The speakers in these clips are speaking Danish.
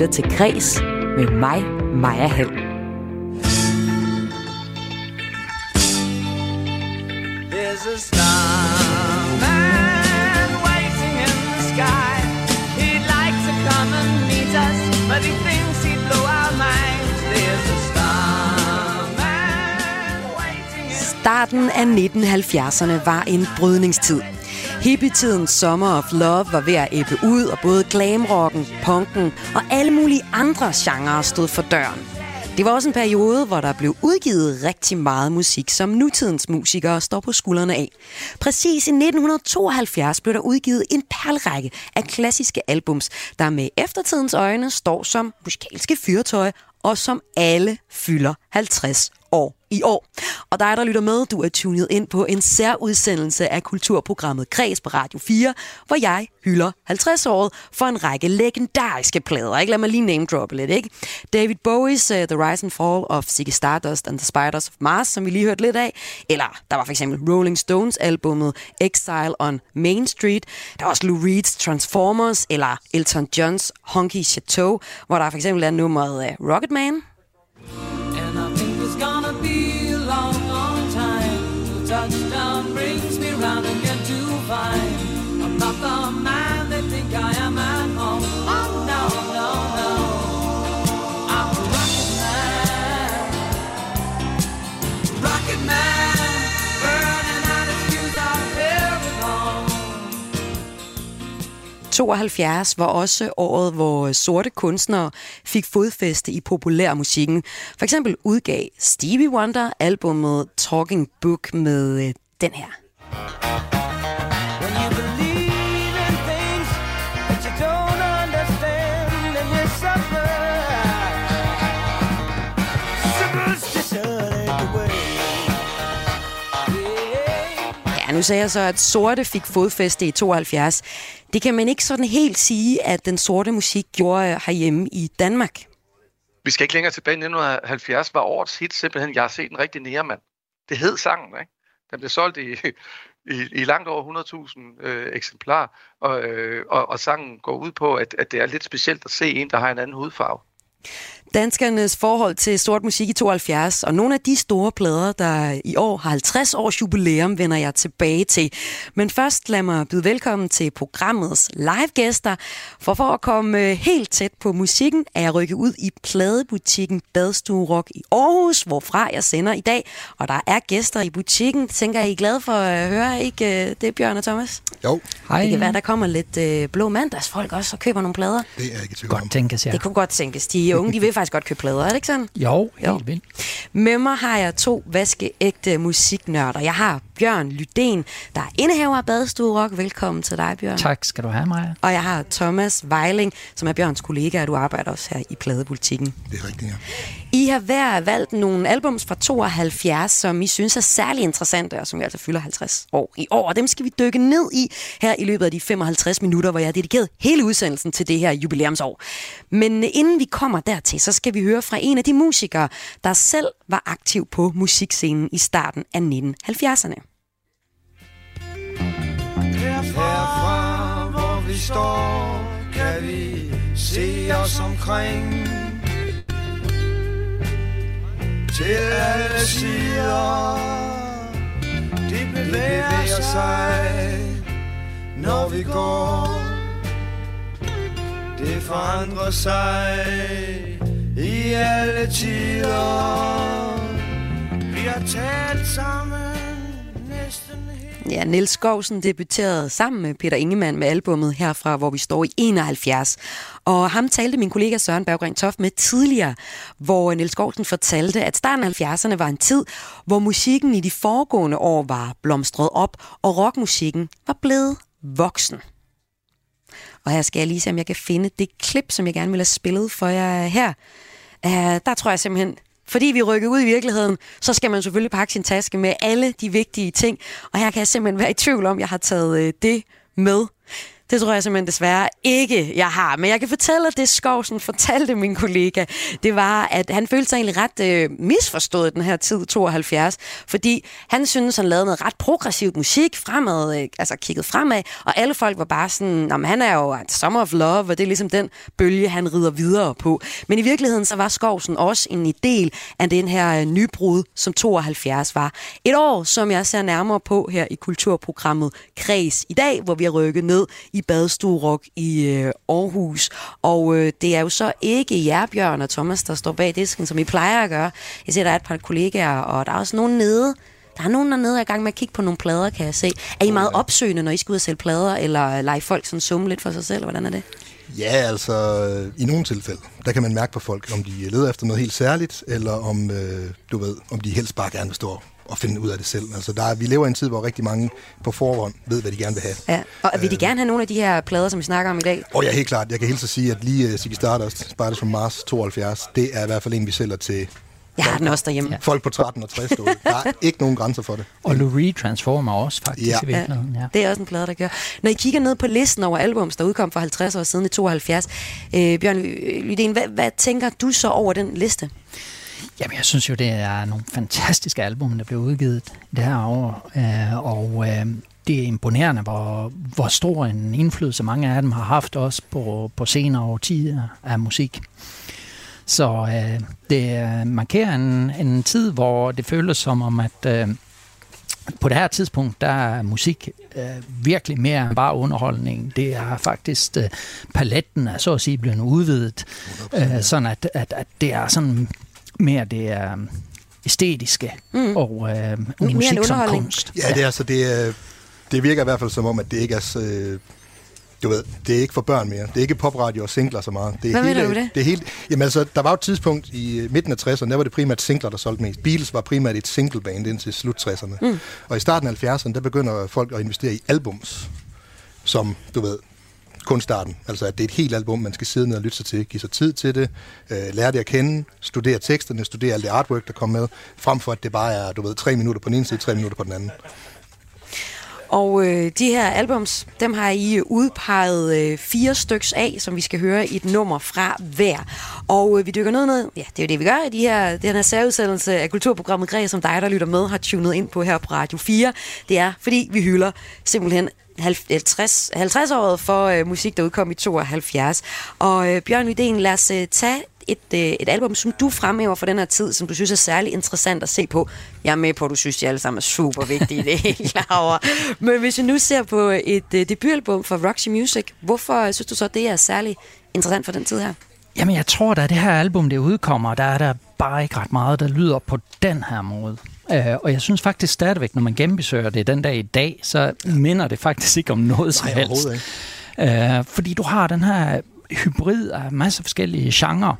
lytter til Græs med mig, Maja Hall. There's a starman waiting in the sky. He'd like to come and meet us, but he thinks he'd blow our minds. There's a starman waiting in Starten af 1970'erne var en brydningstid. Hippietidens Summer of Love var ved at æbbe ud, og både glamrocken, punken og alle mulige andre genrer stod for døren. Det var også en periode, hvor der blev udgivet rigtig meget musik, som nutidens musikere står på skuldrene af. Præcis i 1972 blev der udgivet en perlrække af klassiske albums, der med eftertidens øjne står som musikalske fyrtøj og som alle fylder 50 år i år. Og dig, der lytter med, du er tunet ind på en særudsendelse af kulturprogrammet Kreds på Radio 4, hvor jeg hylder 50-året for en række legendariske plader. Ikke? Lad mig lige name droppe lidt. Ikke? David Bowie's uh, The Rise and Fall of Ziggy Stardust and the Spiders of Mars, som vi lige hørte lidt af. Eller der var for eksempel Rolling Stones albumet Exile on Main Street. Der var også Lou Reed's Transformers, eller Elton Johns Honky Chateau, hvor der for eksempel er nummeret uh, Rocket Man. 72 var også året, hvor sorte kunstnere fik fodfæste i populærmusikken. For eksempel udgav Stevie Wonder albummet Talking Book med øh, den her. Nu sagde jeg så, at sorte fik fodfæste i 72. Det kan man ikke sådan helt sige, at den sorte musik gjorde øh, herhjemme i Danmark. Vi skal ikke længere tilbage. 1970 var årets hit simpelthen, jeg har set en rigtig nærmand. Det hed sangen, ikke? Den blev solgt i, i, i langt over 100.000 øh, eksemplar, og, øh, og, og sangen går ud på, at, at det er lidt specielt at se en, der har en anden hudfarve danskernes forhold til sort musik i 72, og nogle af de store plader, der i år har 50 års jubilæum, vender jeg tilbage til. Men først lad mig byde velkommen til programmets live-gæster, for for at komme øh, helt tæt på musikken, er jeg rykket ud i pladebutikken Badstue Rock i Aarhus, hvorfra jeg sender i dag, og der er gæster i butikken. Tænker I er glade for at høre, ikke øh, det, Bjørn og Thomas? Jo. Hej. Det kan være, der kommer lidt øh, blå mandagsfolk også og køber nogle plader. Det er ikke tvivl Godt tænkes, ja. Det kunne godt tænkes. De unge, de vil faktisk godt købe plader, er det ikke sådan? Jo, helt jo. vildt. Med mig har jeg to vaskeægte musiknørder. Jeg har Bjørn Lyden, der er indehaver af Badestue Rock. Velkommen til dig, Bjørn. Tak skal du have, Maja. Og jeg har Thomas Vejling, som er Bjørns kollega, og du arbejder også her i pladepolitikken. Det er rigtigt, ja. I har hver valgt nogle albums fra 72, som I synes er særlig interessante, og som vi altså fylder 50 år i år. Og dem skal vi dykke ned i her i løbet af de 55 minutter, hvor jeg har dedikeret hele udsendelsen til det her jubilæumsår. Men inden vi kommer dertil, så skal vi høre fra en af de musikere, der selv var aktiv på musikscenen i starten af 1970'erne. Herfra, hvor vi står, kan vi se os omkring til alle sider. De bevæger sig, når vi går. Det forandrer sig i alle tider. Vi har talt sammen næsten Ja, Niels Skovsen debuterede sammen med Peter Ingemann med albummet herfra, hvor vi står i 71. Og ham talte min kollega Søren Berggren Toft med tidligere, hvor Niels Skovsen fortalte, at starten af 70'erne var en tid, hvor musikken i de foregående år var blomstret op, og rockmusikken var blevet voksen. Og her skal jeg lige se, om jeg kan finde det klip, som jeg gerne vil have spillet for jer her. Uh, der tror jeg simpelthen, fordi vi rykker ud i virkeligheden, så skal man selvfølgelig pakke sin taske med alle de vigtige ting. Og her kan jeg simpelthen være i tvivl om, jeg har taget øh, det med. Det tror jeg simpelthen desværre ikke, jeg har. Men jeg kan fortælle, at det Skovsen fortalte min kollega, det var, at han følte sig egentlig ret øh, misforstået den her tid, 72. Fordi han synes, han lavede noget ret progressivt musik fremad, øh, altså kigget fremad. Og alle folk var bare sådan, om han er jo altså, Summer of Love, og det er ligesom den bølge, han rider videre på. Men i virkeligheden, så var Skovsen også en del af den her øh, nybrud, som 72 var. Et år, som jeg ser nærmere på her i kulturprogrammet Kreds i dag, hvor vi har rykket ned i Badstue Rock i øh, Aarhus. Og øh, det er jo så ikke jer, Bjørn og Thomas, der står bag disken, som I plejer at gøre. Jeg ser, der er et par kollegaer, og der er også nogen nede, der er nogen dernede, der er i gang med at kigge på nogle plader, kan jeg se. Er I meget opsøgende, når I skal ud og sælge plader, eller lege folk sådan summe lidt for sig selv? Hvordan er det? Ja, altså i nogle tilfælde, der kan man mærke på folk, om de leder efter noget helt særligt, eller om, øh, du ved, om de helst bare gerne vil stå og finde ud af det selv. Altså, der er, vi lever i en tid, hvor rigtig mange på forhånd ved, hvad de gerne vil have. Ja. Og vil de øh, gerne have nogle af de her plader, som vi snakker om i dag? Og ja, helt klart. Jeg kan helt så sige, at lige uh, Ziggy Stardust, Spiders from Mars 72, det er i hvert fald en, vi sælger til jeg har den også derhjemme. Ja. Folk på 13 og 60 Der er ikke nogen grænser for det. Og Lou Reed Transformer også faktisk ja. i virkeligheden. Ja. Det er også en plade, der gør. Når I kigger ned på listen over albums, der udkom for 50 år siden i 72, øh, Bjørn Lydén, hvad, hvad tænker du så over den liste? Jamen, jeg synes jo, det er nogle fantastiske album, der blev udgivet det her år. Øh, og øh, det er imponerende, hvor, hvor stor en indflydelse mange af dem har haft også på, på senere årtier af musik. Så øh, det øh, markerer en, en tid, hvor det føles som om, at øh, på det her tidspunkt, der er musik øh, virkelig mere end bare underholdning. Det er faktisk, øh, paletten er så at sige blevet udvidet, øh, sådan at, at, at det er sådan mere det er æstetiske mm. og øh, musik som kunst. Ja, det er altså, det, det virker i hvert fald som om, at det ikke er så, du ved, det er ikke for børn mere. Det er ikke popradio og singler så meget. Det er Hvad hele, mener du det? det er helt, jamen altså, der var jo et tidspunkt i midten af 60'erne, der var det primært singler, der solgte mest. Beatles var primært et singleband indtil slut 60'erne. Mm. Og i starten af 70'erne, der begynder folk at investere i albums, som, du ved, kun starten. Altså, at det er et helt album, man skal sidde ned og lytte sig til, give sig tid til det, øh, lære det at kende, studere teksterne, studere alt det artwork, der kommer med, frem for at det bare er, du ved, tre minutter på den ene side, tre minutter på den anden. Og øh, de her albums, dem har I udpeget øh, fire styks af, som vi skal høre i et nummer fra hver. Og øh, vi dykker ned ned, ja, det er jo det, vi gør i de her, den her særudsendelse af Kulturprogrammet Græs, som dig, der lytter med, har tunet ind på her på Radio 4. Det er, fordi vi hylder simpelthen 50, 50-året øh, for øh, musik, der udkom i 72. Og øh, Bjørn Lydén, lad os øh, tage et, øh, et album, som du fremhæver for den her tid, som du synes er særlig interessant at se på. Jeg er med på, at du synes, de alle sammen er super vigtige, det er helt klar over. Men hvis vi nu ser på et øh, debutalbum fra Roxy Music, hvorfor øh, synes du så, det er særlig interessant for den tid her? Jamen, jeg tror, da det her album det udkommer, der er der bare ikke ret meget, der lyder på den her måde. Uh, og jeg synes faktisk stadigvæk, når man genbesøger det den dag i dag, så minder det faktisk ikke om noget som helst. Uh, fordi du har den her hybrid af masser af forskellige genrer.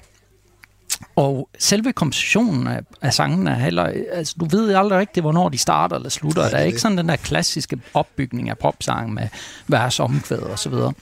Og selve kompositionen af, af sangene er heller... Altså, du ved aldrig rigtigt, hvornår de starter eller slutter. Ja, der er ikke sådan den der klassiske opbygning af popsangen med vers, omkvæd og så videre.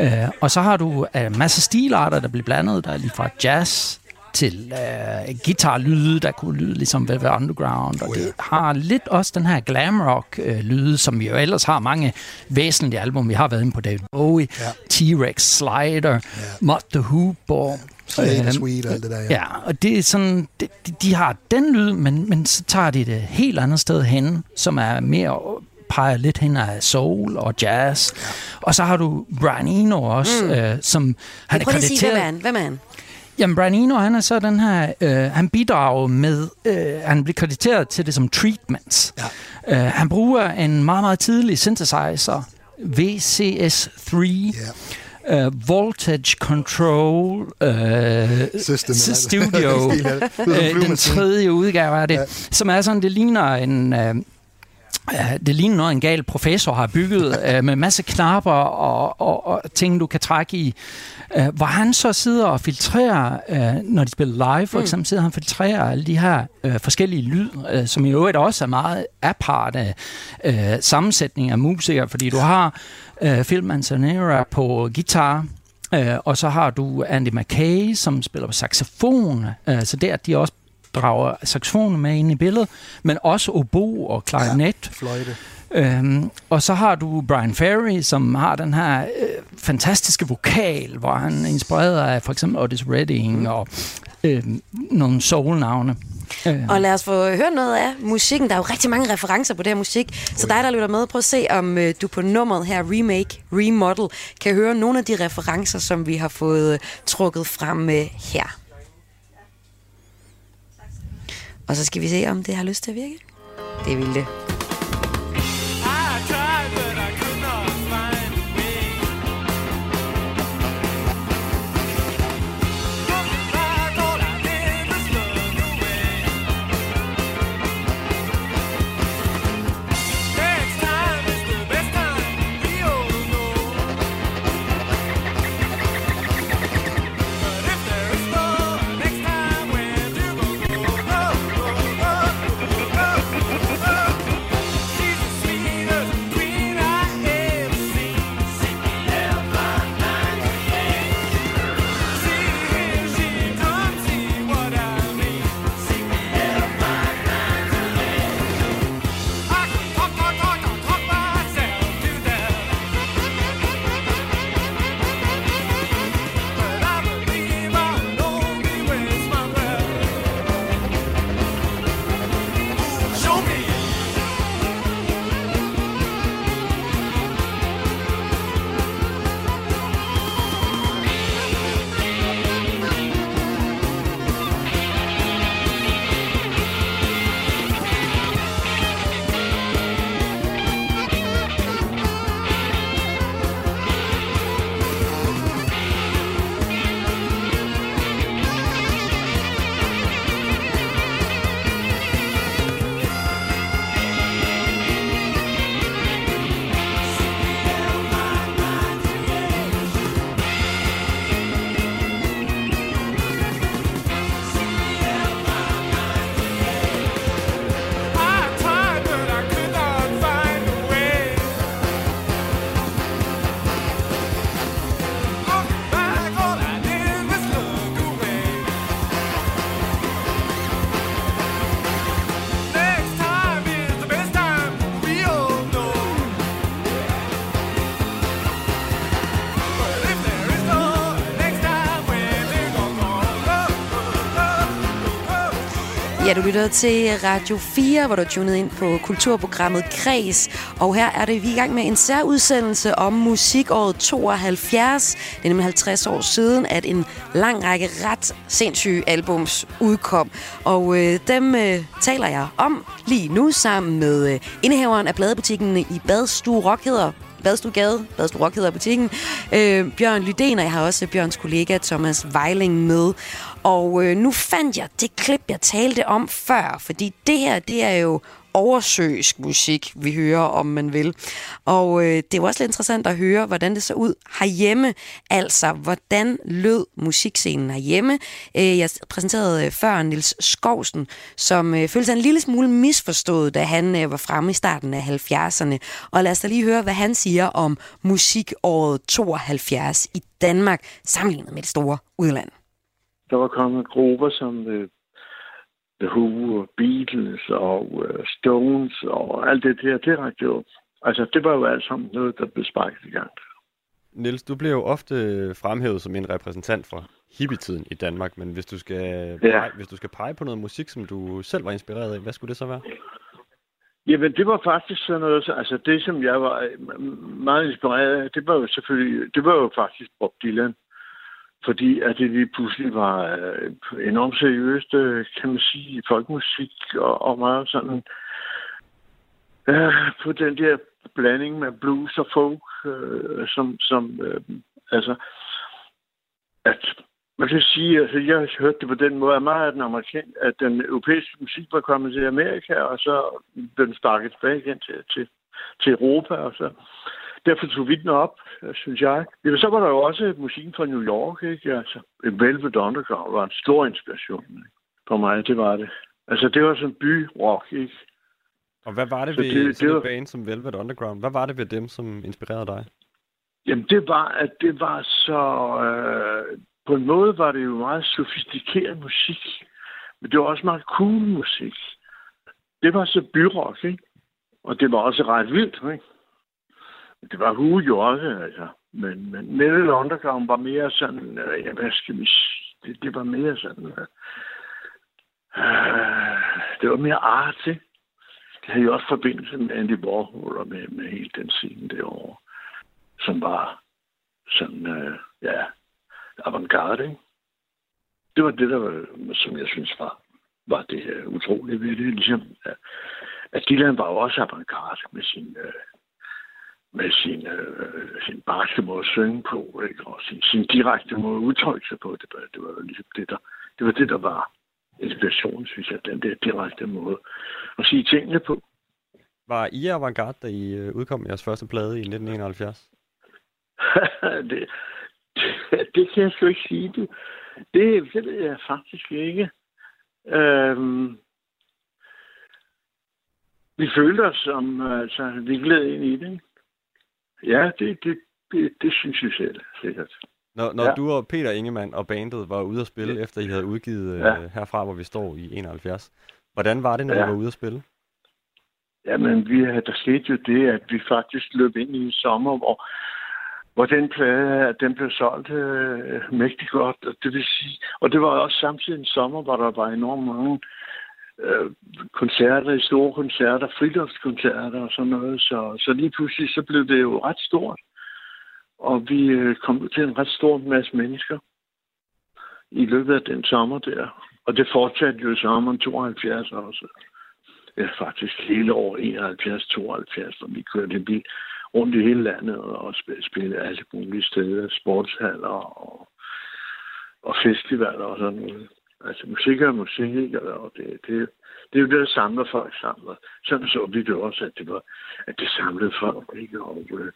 Uh, og så har du uh, masser af stilarter, der bliver blandet. Der er lige fra jazz til uh, guitarlyde, der kunne lyde ligesom Velvet Underground, og oh, ja. det har lidt også den her glam rock uh, lyde, som vi jo ellers har mange væsentlige album. Vi har været inde på David Bowie, ja. T-Rex, Slider, ja. Mott the Hooper, Sweet, øhm, sweet og alt det der, ja. ja. og det er sådan, de, de har den lyd, men, men så tager de det helt andet sted hen, som er mere peger lidt hen af soul og jazz. Ja. Og så har du Brian Eno også, mm. øh, som han er krediteret... Sige, hvem er han? Hvem er han? Jamen, Brian Eno, han er så den her... Øh, han bidrager med... Øh, han bliver krediteret til det som treatments. Ja. Øh, han bruger en meget, meget tidlig synthesizer, VCS3, ja uh, Voltage Control uh, System, Studio, uh, den tredje udgave af det, ja. som er sådan, det ligner en... Uh, det ligner noget, en gal professor har bygget med masse knapper og, og, og ting, du kan trække i. Uh, hvor han så sidder og filtrerer, uh, når de spiller live for mm. eksempel, sidder han og filtrerer alle de her uh, forskellige lyd, uh, som i øvrigt også er meget aparte uh, sammensætning af musikere, fordi du har uh, Phil Manzanera på guitar, uh, og så har du Andy McKay, som spiller på saxofon, uh, så der de også drager saxofonen med ind i billedet, men også obo og klarinet. Ja, fløjte. Øhm, og så har du Brian Ferry, som har den her øh, fantastiske vokal, hvor han er inspireret af for eksempel Otis Redding mm. og øh, nogle soul-navne. Øh. Og lad os få høre noget af musikken. Der er jo rigtig mange referencer på det her musik. Så dig, der lytter med, prøv at se, om øh, du på nummeret her, Remake, Remodel, kan høre nogle af de referencer, som vi har fået øh, trukket frem øh, her. Og så skal vi se, om det har lyst til at virke. Det vil det. Du lytter til Radio 4, hvor du er tunet ind på kulturprogrammet Kres. Og her er det vi er i gang med en særudsendelse om musikåret 72. Det er nemlig 50 år siden, at en lang række ret sindssyge albums udkom. Og øh, dem øh, taler jeg om lige nu sammen med øh, indehaveren af pladebutikken i Badstue Rock hedder Badstugade, Badstue Rock hedder butikken, øh, Bjørn Lydén, og jeg har også Bjørns kollega Thomas Vejling med. Og øh, nu fandt jeg det klip, jeg talte om før, fordi det her, det er jo oversøisk musik, vi hører, om man vil. Og øh, det er jo også lidt interessant at høre, hvordan det så ud herhjemme. Altså, hvordan lød musikscenen herhjemme? Øh, jeg præsenterede øh, før Nils Skovsen, som øh, følte sig en lille smule misforstået, da han øh, var fremme i starten af 70'erne. Og lad os da lige høre, hvad han siger om musikåret 72 i Danmark, sammenlignet med det store udland. Der var kommet grupper som øh, The Who og Beatles og øh, Stones og alt det der direkte op. Altså, det var jo alt sammen noget, der blev sparket i gang. Niels, du bliver jo ofte fremhævet som en repræsentant for hippietiden i Danmark, men hvis du skal, ja. pege, hvis du skal pege på noget musik, som du selv var inspireret af, hvad skulle det så være? Jamen, det var faktisk sådan noget, altså det, som jeg var øh, meget inspireret af, det var jo selvfølgelig, det var jo faktisk Bob Dylan fordi at det lige pludselig var øh, enormt seriøst, øh, kan man sige, folkemusik og, og meget sådan øh, på den der blanding med blues og folk, øh, som, som øh, altså, at man kan sige, altså jeg har hørt det på den måde, at meget af den amerikan, at den europæiske musik var kommet til Amerika, og så blev den sparket tilbage igen til, til, til Europa, og så derfor tog vi den op, øh, synes jeg. Jamen, så var der jo også musikken fra New York, ikke? Altså, Velvet Underground var en stor inspiration ikke? for mig, det var det. Altså, det var sådan by-rock, ikke? Og hvad var det så ved det, sådan det var... band som Velvet Underground? Hvad var det ved dem, som inspirerede dig? Jamen, det var, at det var så... Øh, på en måde var det jo meget sofistikeret musik, men det var også meget cool musik. Det var så byrock, ikke? Og det var også ret vildt, ikke? Det var Hue jo også, altså. Men, men Metal Underground var mere sådan, øh, ja, hvad skal vi sige? Det, det var mere sådan, øh, øh det var mere arty. Det havde jo også forbindelse med Andy Warhol og med, med hele den scene derovre, som var sådan, øh, ja, avantgarde, ikke? Det var det, der var, som jeg synes var, var det uh, utrolige ved det. Ligesom, at Dylan var jo også avantgarde med sin, uh, med sin, uh, sin barske måde at synge på, ikke? og sin, sin direkte måde at udtrykke sig på. Det var, det var ligesom det, der, det var det, der var inspiration, synes jeg, den der direkte måde at sige tingene på. Var I avantgarde, da I udkom jeres første plade i 1971? det, det, det kan jeg sgu ikke sige. Det, det, det ved jeg faktisk ikke. Øhm, vi følte os som, altså, vi gled ind i det. Ja, det, det, det, det synes jeg selv, sikkert. Når, når ja. du og Peter Ingemann og bandet var ude at spille, ja. efter I havde udgivet ja. uh, herfra, hvor vi står i 71, hvordan var det, når ja. I var ude at spille? Jamen, vi, der skete jo det, at vi faktisk løb ind i en sommer, hvor hvor den plade den blev solgt øh, mægtig godt. Og det vil sige, og det var også samtidig en sommer, hvor der var enormt mange øh, koncerter, store koncerter, friluftskoncerter og sådan noget. Så, så lige pludselig så blev det jo ret stort. Og vi øh, kom til en ret stor masse mennesker i løbet af den sommer der. Og det fortsatte jo sommeren 72 også. Ja, faktisk hele år 71-72, hvor vi kørte bil rundt i hele landet og spillede alle mulige steder, sportshaller og, og festivaler og sådan noget. Altså musik er musik, og det, det, det er jo det, der samler folk sammen. Sådan så vi det også, at det, var, at det samlede folk, ikke? Og, øh,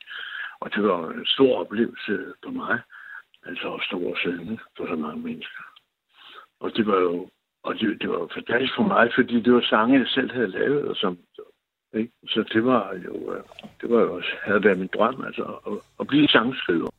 og det var en stor oplevelse for mig. Altså også stor og for så mange mennesker. Og det var jo og det, det var fantastisk for mig, fordi det var sange, jeg selv havde lavet, og som, ikke? Så det var jo, øh, det var jo også, havde været min drøm, altså at, at blive sangskriver.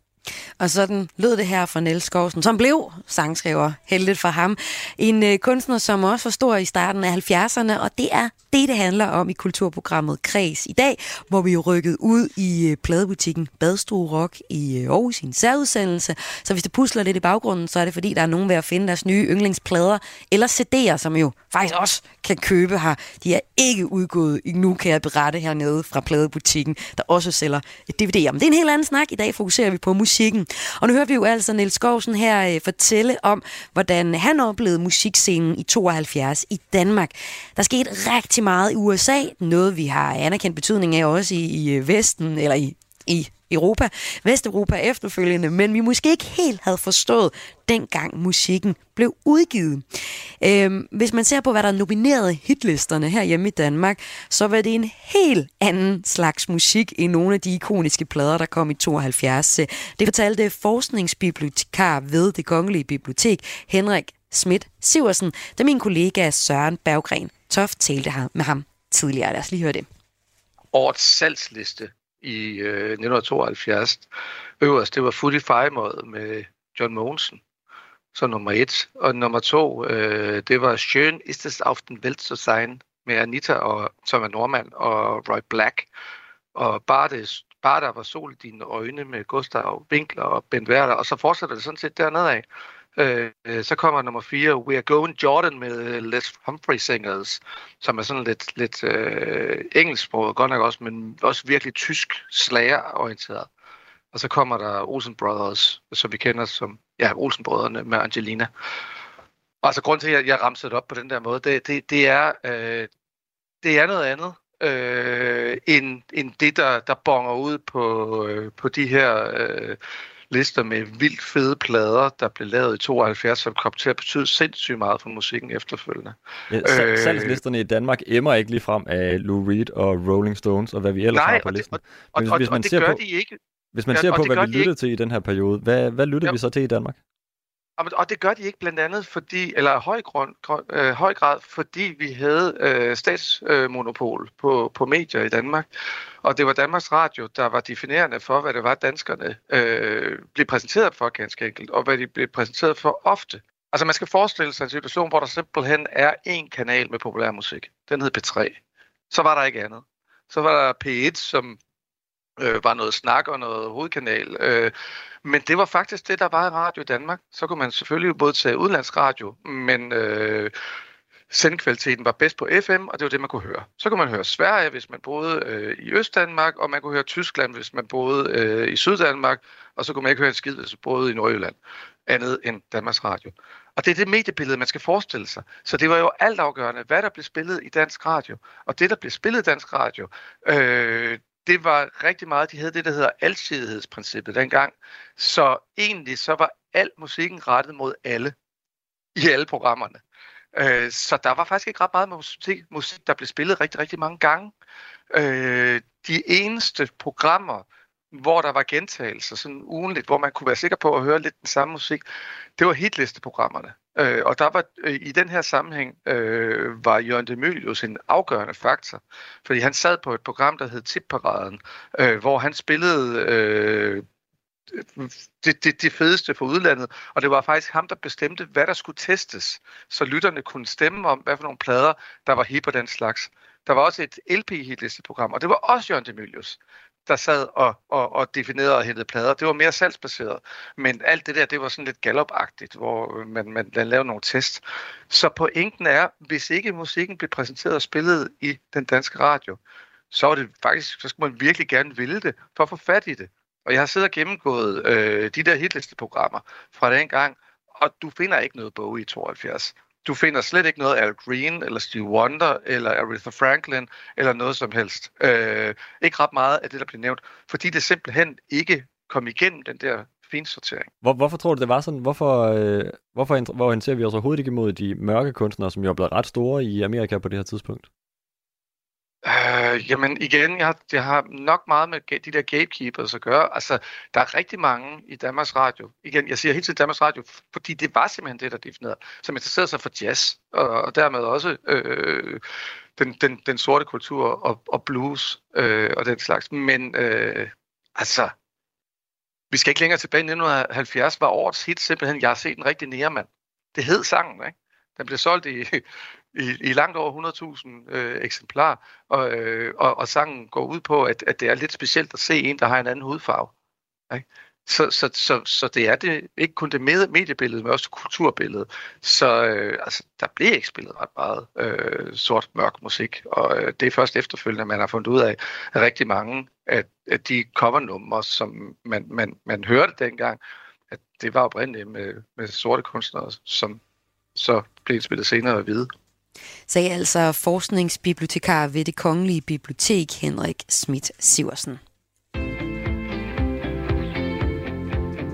Og sådan lød det her fra Niels Skovsen, som blev sangskriver, heldigt for ham. En øh, kunstner, som også var stor i starten af 70'erne, og det er det, det handler om i kulturprogrammet Kreds i dag, hvor vi jo rykket ud i øh, pladebutikken Badstue Rock i øh, Aarhus i en særudsendelse. Så hvis det pusler lidt i baggrunden, så er det fordi, der er nogen ved at finde deres nye yndlingsplader eller CD'er, som jo faktisk også kan købe her. De er ikke udgået endnu, kan jeg berette hernede fra pladebutikken, der også sælger DVD'er. Men det er en helt anden snak. I dag fokuserer vi på musikken. Og nu hører vi jo altså Niels Skovsen her øh, fortælle om, hvordan han oplevede musikscenen i 72 i Danmark. Der skete rigtig meget i USA, noget vi har anerkendt betydning af også i, i øh, Vesten, eller i, i Europa, Vesteuropa efterfølgende, men vi måske ikke helt havde forstået, dengang musikken blev udgivet. Øhm, hvis man ser på, hvad der er nomineret hitlisterne her hjemme i Danmark, så var det en helt anden slags musik i nogle af de ikoniske plader, der kom i 72. Det fortalte forskningsbibliotekar ved det kongelige bibliotek, Henrik Schmidt Siversen, da min kollega Søren Berggren Toft talte med ham tidligere. Lad os lige høre det. Årets salgsliste i øh, 1972. Øverst, det var Footy Five med John Mogensen, så nummer et. Og nummer to, øh, det var Schön ist es auf den Welt zu sein med Anita og er nordmand og Roy Black. Og bare, det, bare der var sol i dine øjne med Gustav Winkler og Ben Werder, og så fortsætter det sådan set dernede af. Øh, så kommer nummer 4, We Are Going Jordan med øh, Les Humphrey Singers, som er sådan lidt, lidt øh, engelsksproget, godt nok også, men også virkelig tysk slagerorienteret. Og så kommer der Olsen Brothers, som vi kender som ja, Olsen Brødrene med Angelina. Og altså grund til, at jeg ramte det op på den der måde, det, det, det, er, øh, det er noget andet øh, end, end det, der, der bonger ud på, øh, på de her øh, lister med vildt fede plader, der blev lavet i 72, som kom til at betyde sindssygt meget for musikken efterfølgende. Ja, øh, salgslisterne i Danmark emmer ikke lige frem af Lou Reed og Rolling Stones, og hvad vi ellers nej, har på listen. Og, og, og, hvis man og det ser gør på, de ikke. Hvis man ser på, hvad vi lyttede ikke. til i den her periode, hvad, hvad lyttede ja. vi så til i Danmark? Og det gør de ikke blandt andet fordi, eller høj, grund, øh, høj grad, fordi vi havde øh, statsmonopol øh, på, på medier i Danmark. Og det var Danmarks Radio, der var definerende for, hvad det var, danskerne øh, blev præsenteret for ganske enkelt, og hvad de blev præsenteret for ofte. Altså man skal forestille sig en situation, hvor der simpelthen er én kanal med populær musik. Den hed P3. Så var der ikke andet. Så var der P1, som øh, var noget snak og noget hovedkanal. Øh, men det var faktisk det, der var i Radio Danmark. Så kunne man selvfølgelig både tage udlandsradio, men øh, sendkvaliteten var bedst på FM, og det var det, man kunne høre. Så kunne man høre Sverige, hvis man boede øh, i Østdanmark, og man kunne høre Tyskland, hvis man boede øh, i Syddanmark, og så kunne man ikke høre en skid, hvis man boede i Nordjylland, andet end Danmarks Radio. Og det er det mediebillede, man skal forestille sig. Så det var jo altafgørende, hvad der blev spillet i dansk radio. Og det, der blev spillet i dansk radio, øh, det var rigtig meget, de havde det, der hedder alsidighedsprincippet dengang. Så egentlig så var al musikken rettet mod alle i alle programmerne. Øh, så der var faktisk ikke ret meget musik, musik, der blev spillet rigtig, rigtig mange gange. Øh, de eneste programmer, hvor der var gentagelser sådan ugenligt, hvor man kunne være sikker på at høre lidt den samme musik, det var hitlisteprogrammerne. Øh, og der var øh, i den her sammenhæng øh, var Jørgen Demilius en afgørende faktor, fordi han sad på et program, der hed Tipparaden, øh, hvor han spillede øh, det, det, det fedeste for udlandet, og det var faktisk ham, der bestemte, hvad der skulle testes, så lytterne kunne stemme om, hvad for nogle plader, der var hip og den slags. Der var også et LP-hitlisteprogram, og det var også Jørgen Demilius, der sad og, og, og definerede og hentede plader. Det var mere salgsbaseret, men alt det der, det var sådan lidt gallopagtigt, hvor øh, man, man, man lavede nogle tests. Så pointen er, hvis ikke musikken blev præsenteret og spillet i den danske radio, så var det faktisk, så skulle man virkelig gerne ville det, for at få fat i det. Og jeg har siddet og gennemgået øh, de der hitlisteprogrammer fra den gang, og du finder ikke noget bog i 72. Du finder slet ikke noget Al Green, eller Steve Wonder, eller Aretha Franklin, eller noget som helst. Øh, ikke ret meget af det, der bliver nævnt, fordi det simpelthen ikke kom igennem den der finsortering. Hvor, hvorfor tror du, det var sådan? Hvorfor, øh, hvorfor hvor ser vi os overhovedet ikke imod de mørke kunstnere, som jo er blevet ret store i Amerika på det her tidspunkt? Øh, jamen igen, jeg har, jeg har nok meget med de der gatekeepers at gøre. Altså, der er rigtig mange i Danmarks Radio. Igen, jeg siger hele tiden Danmarks Radio, fordi det var simpelthen det, der definerede, som interesserede sig for jazz, og, og dermed også øh, den, den, den sorte kultur og, og blues øh, og den slags. Men øh, altså, vi skal ikke længere tilbage. 1970 var årets hit simpelthen, jeg har set en rigtig nærmand. Det hed sangen, ikke? Den blev solgt i, i, i langt over 100.000 øh, eksemplarer, og, øh, og, og sangen går ud på, at, at det er lidt specielt at se en, der har en anden hudfarve. Ikke? Så, så, så, så det er det ikke kun det mediebillede, men også kulturbilledet. Så øh, altså, der bliver ikke spillet ret meget øh, sort mørk musik, og øh, det er først efterfølgende, man har fundet ud af, at rigtig mange af, af de covernumre, som man, man, man hørte dengang, at det var oprindeligt med, med sorte kunstnere, som så blev spillet senere at vide sagde altså forskningsbibliotekar ved det Kongelige Bibliotek Henrik Schmidt Siversen.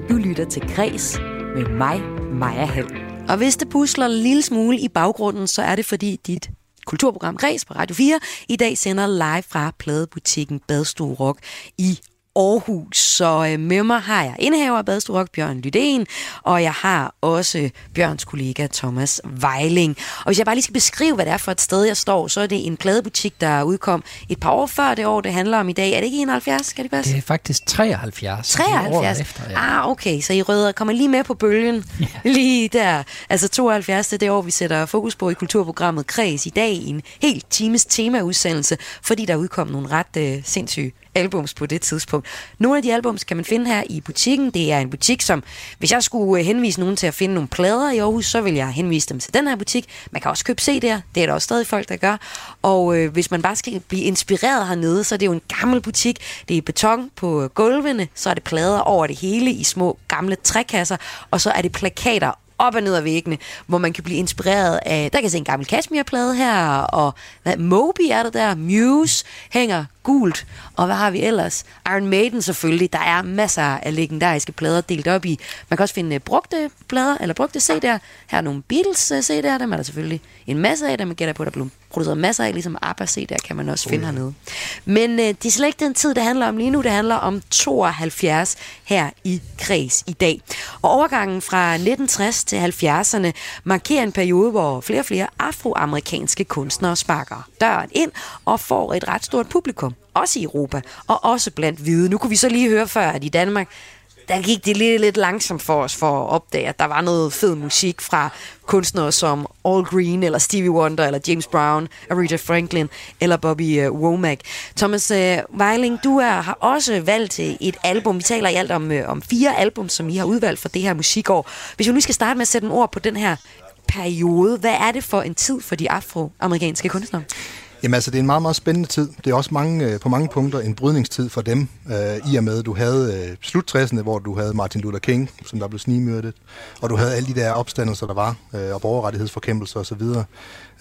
Du lytter til Græs med mig, Maja Hall. Og hvis det pusler en lille smule i baggrunden, så er det fordi dit kulturprogram Græs på Radio 4 i dag sender live fra pladebutikken Badstue Rock i Aarhus. Så øh, med mig har jeg indehaver af Badstue Bjørn Lydén, og jeg har også Bjørns kollega Thomas Vejling. Og hvis jeg bare lige skal beskrive, hvad det er for et sted, jeg står, så er det en pladebutik, der udkom et par år før det år, det handler om i dag. Er det ikke 71, skal det passe? Det er faktisk 73. 73? Efter, ja. Ah, okay, så I rødder kommer lige med på bølgen. Ja. Lige der. Altså 72, det er det år, vi sætter fokus på i kulturprogrammet Kreds i dag i en helt times temaudsendelse, fordi der udkom nogle ret øh, sindssyge albums på det tidspunkt. Nogle af de albums kan man finde her i butikken. Det er en butik, som hvis jeg skulle øh, henvise nogen til at finde nogle plader i Aarhus, så vil jeg henvise dem til den her butik. Man kan også købe CD'er. Det er der også stadig folk, der gør. Og øh, hvis man bare skal blive inspireret hernede, så er det jo en gammel butik. Det er beton på øh, gulvene, så er det plader over det hele i små gamle trækasser, og så er det plakater op og ned ad væggene, hvor man kan blive inspireret af, der kan se en gammel Kashmir-plade her, og hvad, Moby er der der, Muse hænger gult, og hvad har vi ellers? Iron Maiden selvfølgelig, der er masser af legendariske plader delt op i. Man kan også finde øh, brugte plader, eller brugte CD'er. Her er nogle Beatles øh, CD'er, dem er der selvfølgelig en masse af, dem gætter på, der blev produceret masser af, ligesom ABBA CD'er kan man også finde uh. hernede. Men uh, det er slet ikke den tid, det handler om lige nu. Det handler om 72 her i Kreds i dag. Og overgangen fra 1960 til 70'erne markerer en periode, hvor flere og flere afroamerikanske kunstnere sparker døren ind og får et ret stort publikum også i Europa, og også blandt hvide. Nu kunne vi så lige høre før, at i Danmark, der gik det lidt, lidt langsomt for os for at opdage, at der var noget fed musik fra kunstnere som All Green, eller Stevie Wonder, eller James Brown, Aretha Franklin, eller Bobby uh, Womack. Thomas øh, uh, Weiling, du er, har også valgt øh, et album. Vi taler i alt om, uh, om fire album, som I har udvalgt for det her musikår. Hvis vi nu skal starte med at sætte en ord på den her periode, hvad er det for en tid for de afroamerikanske kunstnere? Jamen altså, det er en meget, meget spændende tid. Det er også mange, øh, på mange punkter en brydningstid for dem, øh, i og med, at du havde øh, slut hvor du havde Martin Luther King, som der blev snigmyrdet, og du havde alle de der opstandelser, der var, øh, og borgerrettighedsforkæmpelser osv.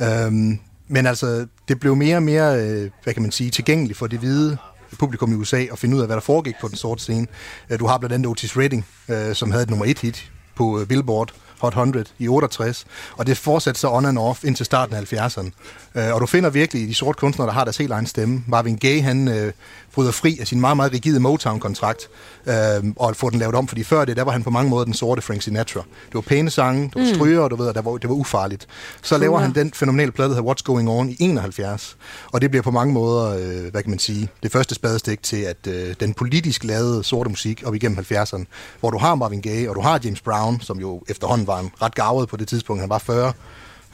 Øhm, men altså, det blev mere og mere, øh, hvad kan man sige, tilgængeligt for det hvide publikum i USA at finde ud af, hvad der foregik på den sorte scene. Øh, du har blandt andet Otis Redding, øh, som havde et nummer et hit på øh, Billboard, Hot 100 i 68, og det fortsatte så on and off indtil starten af 70'erne. Øh, og du finder virkelig de sorte kunstnere, der har deres helt egen stemme. Marvin Gaye, han øh, bryder fri af sin meget, meget rigide Motown-kontrakt øh, og får den lavet om, fordi før det, der var han på mange måder den sorte Frank Sinatra. Det var pæne sange, det var mm. stryger, og du ved, der var, det var ufarligt. Så cool. laver han den fænomenale plade, der hedder What's Going On i 71, og det bliver på mange måder, øh, hvad kan man sige, det første spadestik til, at øh, den politisk lavede sorte musik op igennem 70'erne, hvor du har Marvin Gaye, og du har James Brown, som jo efterhånden var en ret gavet på det tidspunkt, han var 40,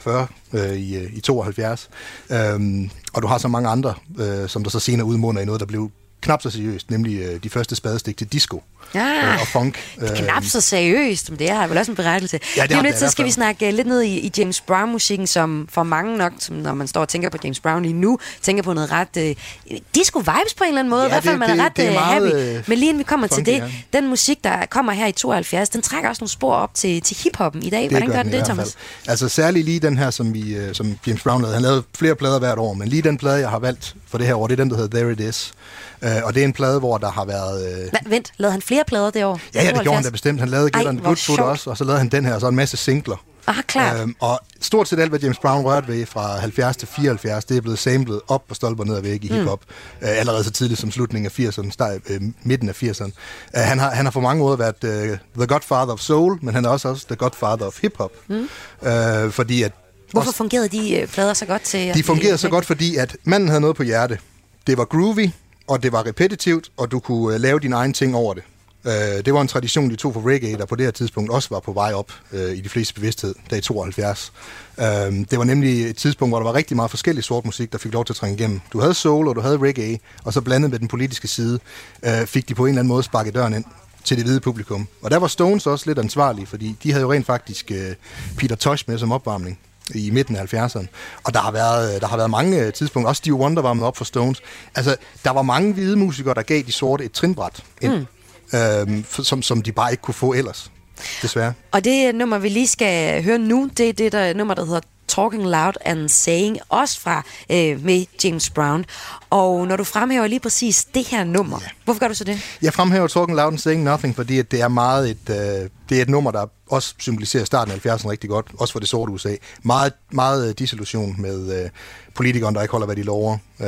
40 øh, i, øh, i 72. Øhm, og du har så mange andre, øh, som der så senere udmunder i noget, der blev knap så seriøst, nemlig øh, de første spadestik til disco ja, øh, og funk. Er knap så seriøst, men det er vel også en berettelse. Ja, det lidt, så skal vi snakke lidt ned i, i James Brown-musikken, som for mange nok, som når man står og tænker på James Brown lige nu, tænker på noget ret uh, disco-vibes på en eller anden måde. Ja, I hvert fald, man det, er ret det er uh, happy. Øh, men lige inden vi kommer funky, til det, ja. den musik, der kommer her i 72, den trækker også nogle spor op til, til hiphoppen i dag. Det Hvordan gør den det, Thomas? Altså særligt lige den her, som, vi, uh, som James Brown lavede. Han lavede flere plader hvert år, men lige den plade, jeg har valgt for det her år, det er den, der hedder There It Is. Uh, og det er en plade, hvor der har været... Uh... vent, lavede han flere plader det år? Ja, ja, det gjorde han da bestemt. Han lavede Get on the Good Foot også, og så lavede han den her, og så en masse singler. Ah, klar. Øhm, og stort set alt, hvad James Brown rørte ved fra 70 til 74, det er blevet samlet op på stolper ned ad væg i mm. hiphop. Mm. Øh, allerede så tidligt som slutningen af 80'erne, start, øh, midten af 80'erne. Øh, han, har, han har for mange måder været øh, the godfather of soul, men han er også, også the godfather of hiphop. Mm. Øh, fordi at Hvorfor også, fungerede de øh, plader så godt til... De fungerede så godt, fordi at manden havde noget på hjerte. Det var groovy, og det var repetitivt, og du kunne øh, lave dine egne ting over det. Øh, det var en tradition, de tog for reggae, der på det her tidspunkt også var på vej op øh, i de fleste bevidsthed, da i 72. Øh, det var nemlig et tidspunkt, hvor der var rigtig meget forskellig sort musik, der fik lov til at trænge igennem. Du havde soul, og du havde reggae, og så blandet med den politiske side, øh, fik de på en eller anden måde sparket døren ind til det hvide publikum. Og der var Stones også lidt ansvarlige, fordi de havde jo rent faktisk øh, Peter Tosh med som opvarmning i midten af 70'erne. Og der har været, der har været mange tidspunkter, også Steve Wonder var med op for Stones. Altså, der var mange hvide musikere, der gav de sorte et trinbræt ind. Mm øh, som, som de bare ikke kunne få ellers. Desværre. Og det nummer, vi lige skal høre nu, det er det der nummer, der hedder Talking Loud and Saying, også fra øh, med James Brown. Og når du fremhæver lige præcis det her nummer, ja. hvorfor gør du så det? Jeg fremhæver Talking Loud and Saying Nothing, fordi det er meget et, øh, det er et nummer, der også symboliserer starten af 70'erne rigtig godt, også for det sorte USA. Meget, meget øh, disillusion med øh, politikeren, der ikke holder, hvad de lover. Øh.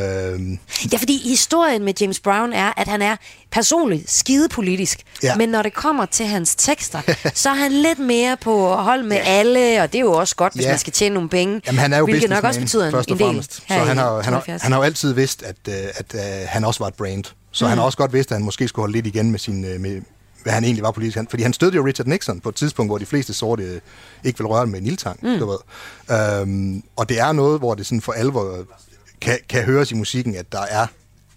Ja, fordi historien med James Brown er, at han er personligt skidepolitisk, ja. men når det kommer til hans tekster, så er han lidt mere på hold med ja. alle, og det er jo også godt, hvis ja. man skal tjene nogle penge, Jamen, han er jo hvilket nok også betyder en, en del. Så han har, han, har, han har jo altid vidst, at, øh, at, at, at han også var et brand. Så mm. han har også godt vidst, at han måske skulle holde lidt igen med, sin, med, hvad han egentlig var politisk. fordi han støttede jo Richard Nixon på et tidspunkt, hvor de fleste sorte øh, ikke ville røre med en ildtang. Mm. Du ved. Øhm, og det er noget, hvor det sådan for alvor kan, kan høres i musikken, at der er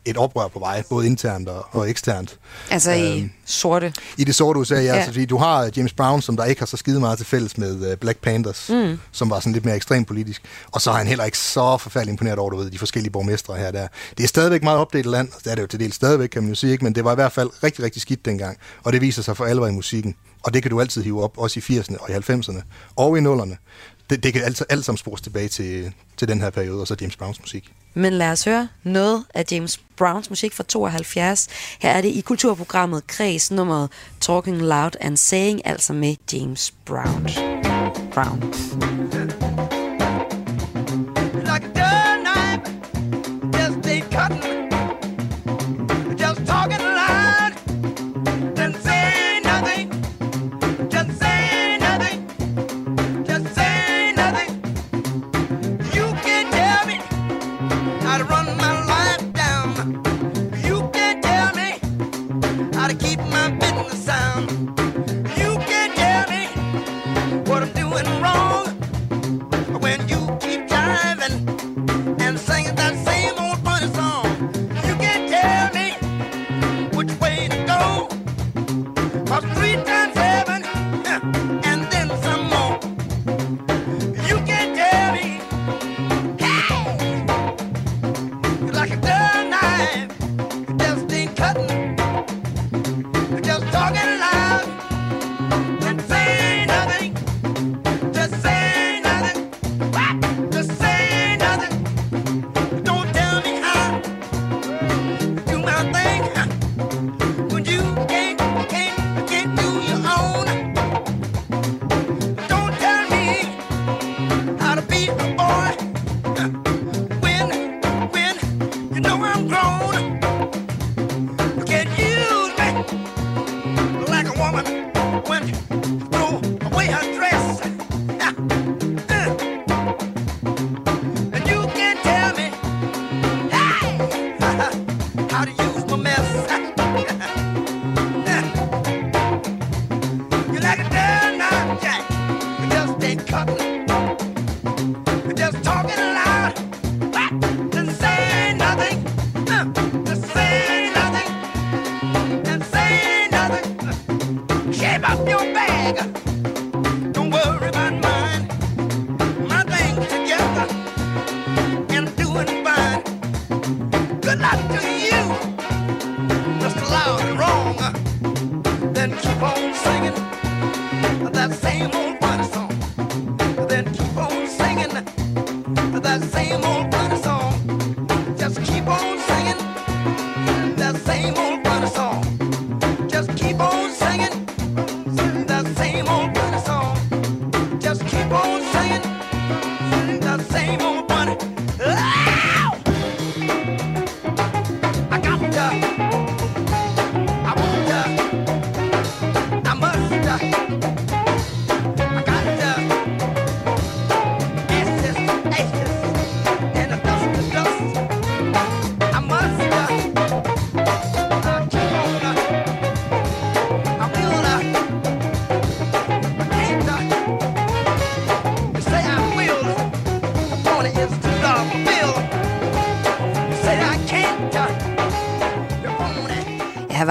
et oprør på vej, både internt og, og eksternt. Altså i øhm, sorte? I det sorte USA, ja. ja. Altså, du har James Brown, som der ikke har så skide meget til fælles med uh, Black Panthers, mm. som var sådan lidt mere ekstremt politisk. Og så har han heller ikke så forfærdeligt imponeret over, du ved, de forskellige borgmestre her der. Det er stadigvæk meget opdelt land, det er det jo til del stadigvæk, kan man jo sige, ikke? men det var i hvert fald rigtig, rigtig skidt dengang. Og det viser sig for alvor i musikken. Og det kan du altid hive op, også i 80'erne og i 90'erne og i 0'erne. Det, det kan alt, alt sammen spores tilbage til, til den her periode, og så James Browns musik. Men lad os høre noget af James Browns musik fra 72. Her er det i kulturprogrammet Kreds nummeret Talking Loud and Saying, altså med James Brown. Brown. 哎！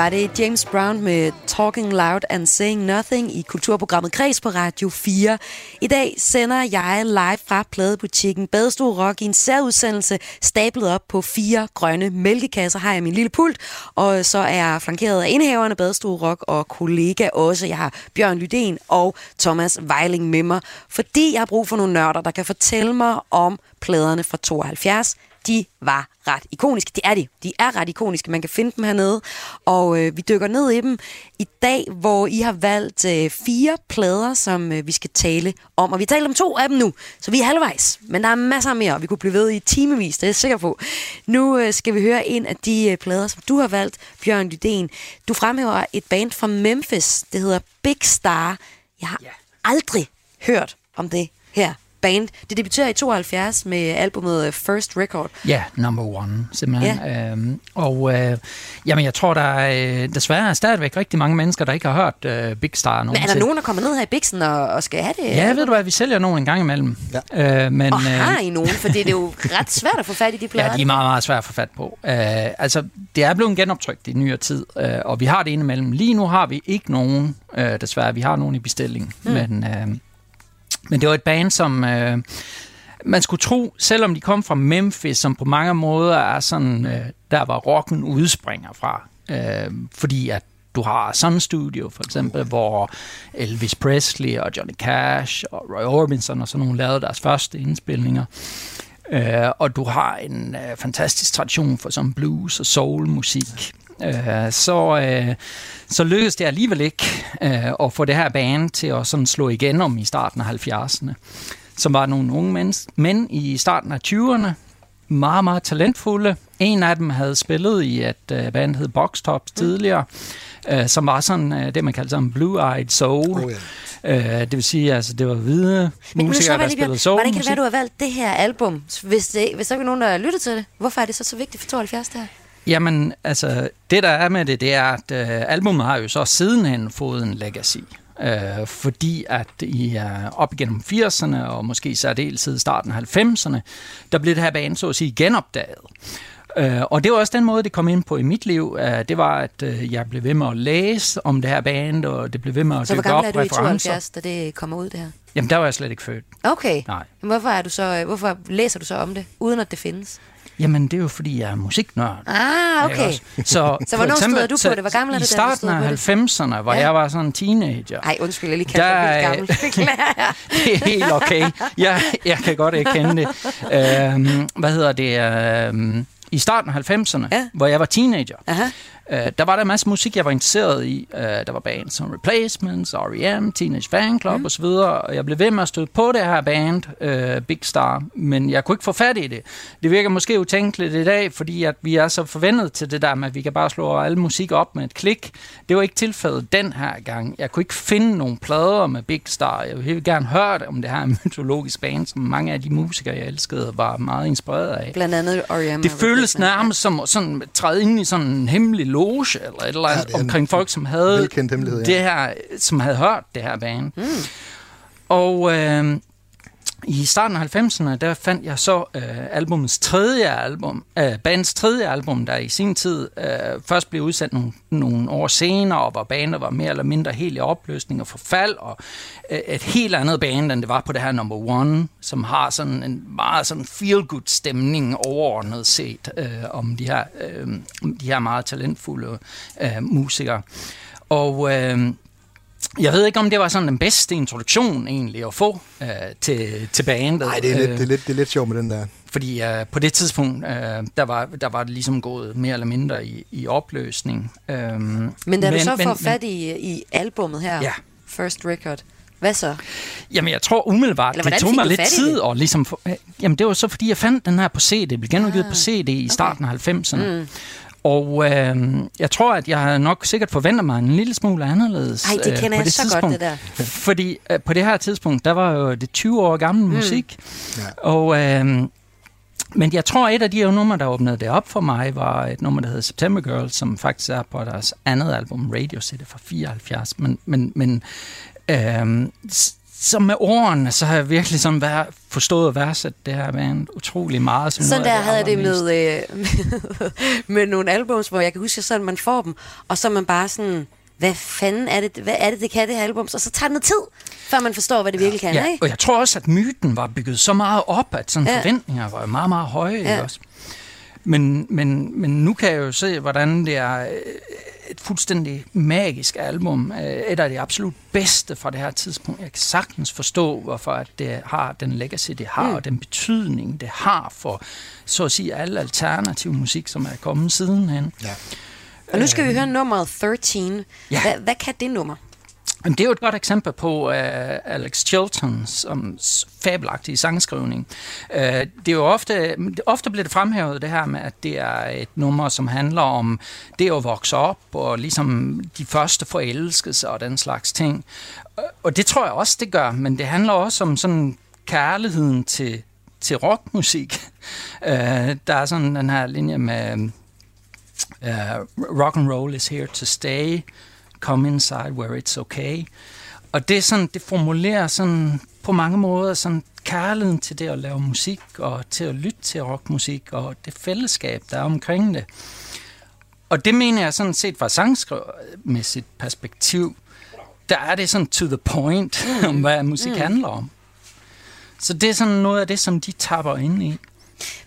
Var det James Brown med Talking Loud and Saying Nothing i kulturprogrammet Kreds på Radio 4. I dag sender jeg live fra pladebutikken Badestue Rock i en særudsendelse stablet op på fire grønne mælkekasser. Har jeg min lille pult, og så er jeg flankeret af indhaverne Badestue Rock og kollega også. Jeg har Bjørn Lydén og Thomas Vejling med mig, fordi jeg har brug for nogle nørder, der kan fortælle mig om pladerne fra 72, de var ret ikoniske. Det er de. De er ret ikoniske. Man kan finde dem hernede. Og øh, vi dykker ned i dem i dag, hvor I har valgt øh, fire plader, som øh, vi skal tale om. Og vi taler om to af dem nu, så vi er halvvejs. Men der er masser mere, og vi kunne blive ved i timevis, det er jeg sikker på. Nu øh, skal vi høre en af de øh, plader, som du har valgt, Bjørn Lydén. Du fremhæver et band fra Memphis. Det hedder Big Star. Jeg har yeah. aldrig hørt om det her band. Det debuterer i 72 med albumet First Record. Ja, number one, simpelthen. Ja. Øhm, og øh, jamen, jeg tror, der er øh, desværre er stadigvæk rigtig mange mennesker, der ikke har hørt øh, Big Star nogen Men er der nogen, der kommer ned her i Bixen og, og skal have det? Ja, ved du hvad, vi sælger nogen en gang imellem. Ja. Øh, men, og har I nogen? For det er jo ret svært at få fat i de plader. Ja, de er meget, meget svært at få fat på. Øh, altså, det er blevet genoptrykt i nyere tid, øh, og vi har det indimellem. Lige nu har vi ikke nogen, øh, desværre. Vi har nogen i bestilling, mm. men... Øh, men det var et band, som... Øh, man skulle tro, selvom de kom fra Memphis, som på mange måder er sådan, øh, der var rocken udspringer fra. Øh, fordi at du har Sun Studio for eksempel, hvor Elvis Presley og Johnny Cash og Roy Orbison og sådan nogle lavede deres første indspilninger. Øh, og du har en øh, fantastisk tradition for sådan blues og soul musik øh, så, øh, så lykkedes det alligevel ikke øh, at få det her band til at sådan slå igen om i starten af 70'erne. Som var nogle unge mænd, mænd i starten af 20'erne, meget, meget talentfulde. En af dem havde spillet i et uh, band, hed Box Tops tidligere, uh, som var sådan det, man kalder sådan blue-eyed soul. Oh, uh, det vil sige, altså det var hvide Men musikere, der spillede soul Hvordan kan det være, du har valgt det her album, hvis, det, hvis der ikke er nogen, der har lyttet til det? Hvorfor er det så så vigtigt for 72 der? Jamen, altså, det der er med det, det er, at øh, albumet har jo så sidenhen fået en legacy. Øh, fordi at i uh, op igennem 80'erne, og måske særdeleshed i starten af 90'erne, der blev det her band så at sige genopdaget. Uh, og det var også den måde, det kom ind på i mit liv. Uh, det var, at uh, jeg blev ved med at læse om det her band, og det blev ved med at dykke op referencer. Så hvor gammel er du i 72, da det kommer ud, det her? Jamen, der var jeg slet ikke født. Okay. Nej. Men hvorfor, er du så, hvorfor læser du så om det, uden at det findes? Jamen, det er jo, fordi jeg er musiknørd. Ah, okay. Så, så hvornår stod du på det? Hvor gammel er du, I starten af 90'erne, hvor ja. jeg var sådan en teenager. Nej, undskyld, jeg lige kan der, helt gammel. det er helt okay. Jeg, jeg kan godt erkende det. Øhm, hvad hedder det? Øhm, I starten af 90'erne, ja. hvor jeg var teenager. Aha Uh, der var der en masse musik, jeg var interesseret i. Uh, der var bands som Replacements, R.E.M., Teenage Fan Club mm. osv., og jeg blev ved med at støde på det her band, uh, Big Star, men jeg kunne ikke få fat i det. Det virker måske utænkeligt i dag, fordi at vi er så forventet til det der med, at vi kan bare slå alle musik op med et klik. Det var ikke tilfældet den her gang. Jeg kunne ikke finde nogen plader med Big Star. Jeg ville gerne høre om det her mytologiske band, som mange af de musikere, jeg elskede, var meget inspireret af. Blandt andet R.E.M. Det føles nærmest som sådan, træde ind i sådan en hemmelig loge eller et eller andet ja, omkring folk, som havde det her, som havde hørt det her band. Mm. Og øh, i starten af 90'erne, der fandt jeg så øh, albumets tredje album, øh, bandets tredje album, der i sin tid øh, først blev udsendt nogle, nogle år senere, og hvor bandet var mere eller mindre helt i opløsning og forfald, og øh, et helt andet band, end det var på det her number one, som har sådan en meget sådan feel-good stemning overordnet set øh, om de her, øh, de her meget talentfulde øh, musikere. Og øh, jeg ved ikke, om det var sådan den bedste introduktion egentlig at få øh, til, til bandet. Nej, det er lidt, det er lidt, det er lidt sjovt med den der. Fordi øh, på det tidspunkt, øh, der, var, der var det ligesom gået mere eller mindre i, i opløsning. Øh, men da men, du så får men, fat i, i albummet her, ja. First Record, hvad så? Jamen, jeg tror umiddelbart, det tog mig lidt tid. Og ligesom, øh, jamen, det var så, fordi jeg fandt den her på CD. Det blev genudgivet ah, på CD i starten okay. af 90'erne. Mm. Og øh, jeg tror, at jeg nok sikkert forventer mig en lille smule anderledes. Ej, det øh, kender øh, jeg det så tidspunkt. godt, det der. Fordi øh, på det her tidspunkt, der var jo det 20 år gammel mm. musik. Ja. Og... Øh, men jeg tror, et af de her numre, der åbnede det op for mig, var et nummer, der hedder September Girl, som faktisk er på deres andet album, Radio City fra 74. Men, men, men øh, så med årene, så har jeg virkelig sådan vær, forstået at værdsætte det her band utrolig meget. Som sådan der havde jeg det med, øh, med nogle albums, hvor jeg kan huske, sådan man får dem, og så man bare sådan, hvad fanden er det, hvad er det, det kan det her album? Og så tager det noget tid, før man forstår, hvad det virkelig kan. Ja, ikke? og jeg tror også, at myten var bygget så meget op, at sådan ja. forventninger var meget, meget høje. Ja. Også. Men, men, men nu kan jeg jo se, hvordan det er øh, et fuldstændig magisk album. Øh, et af de absolut bedste fra det her tidspunkt. Jeg kan sagtens forstå, hvorfor at det har den legacy, det har, mm. og den betydning, det har for, så at sige, alle alternativ musik, som er kommet sidenhen. Ja. Og nu skal vi øh, høre nummeret 13. Ja. Hvad, hvad kan det nummer? Men det er jo et godt eksempel på uh, Alex Chiltons um, fabelagtige sangskrivning. Uh, det er jo ofte, ofte bliver det fremhævet det her med, at det er et nummer, som handler om det at vokse op, og ligesom de første forelskelser og den slags ting. Og det tror jeg også, det gør, men det handler også om sådan kærligheden til, til rockmusik. Uh, der er sådan den her linje med uh, rock and roll is here to stay, come inside where it's okay. Og det, er sådan, det formulerer sådan på mange måder sådan kærligheden til det at lave musik, og til at lytte til rockmusik, og det fællesskab, der er omkring det. Og det mener jeg sådan set fra sangskrivmæssigt perspektiv, der er det sådan to the point, mm. om hvad musik mm. handler om. Så det er sådan noget af det, som de tapper ind i.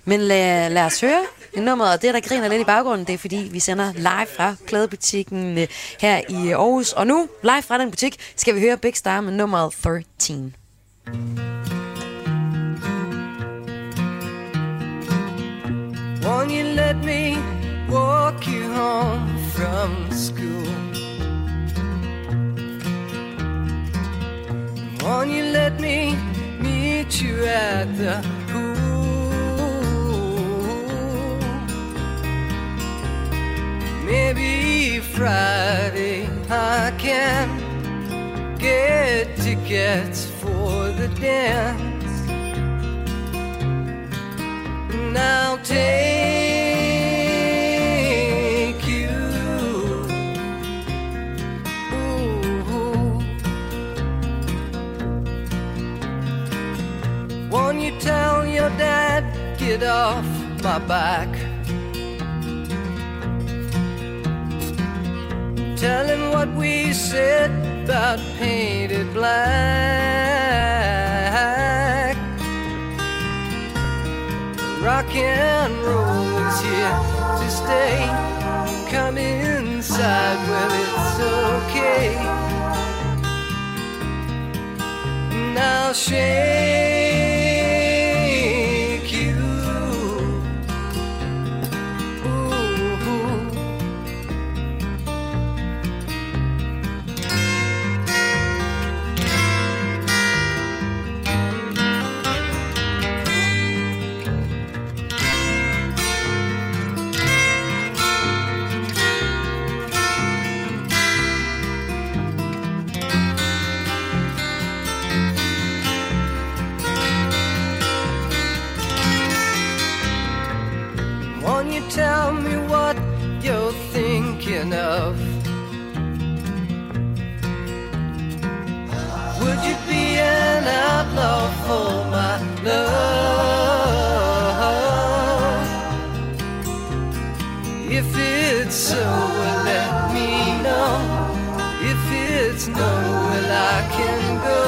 Men lad, lad os høre nummeret, og det, der griner lidt i baggrunden, det er, fordi vi sender live fra pladebutikken øh, her i Aarhus. Og nu, live fra den butik, skal vi høre Big Star med nummeret 13. Won't you let me walk you home from school? Won't you let me meet you at the pool? Maybe Friday I can get tickets for the dance. And I'll take you. Ooh. Won't you tell your dad, get off my back? Tell him what we said about painted black. Rock and roll is here to stay. Come inside, well, it's okay. Now shake of? Would you be an outlaw for my love? If it's so, well, let me know. If it's no, well, I can go.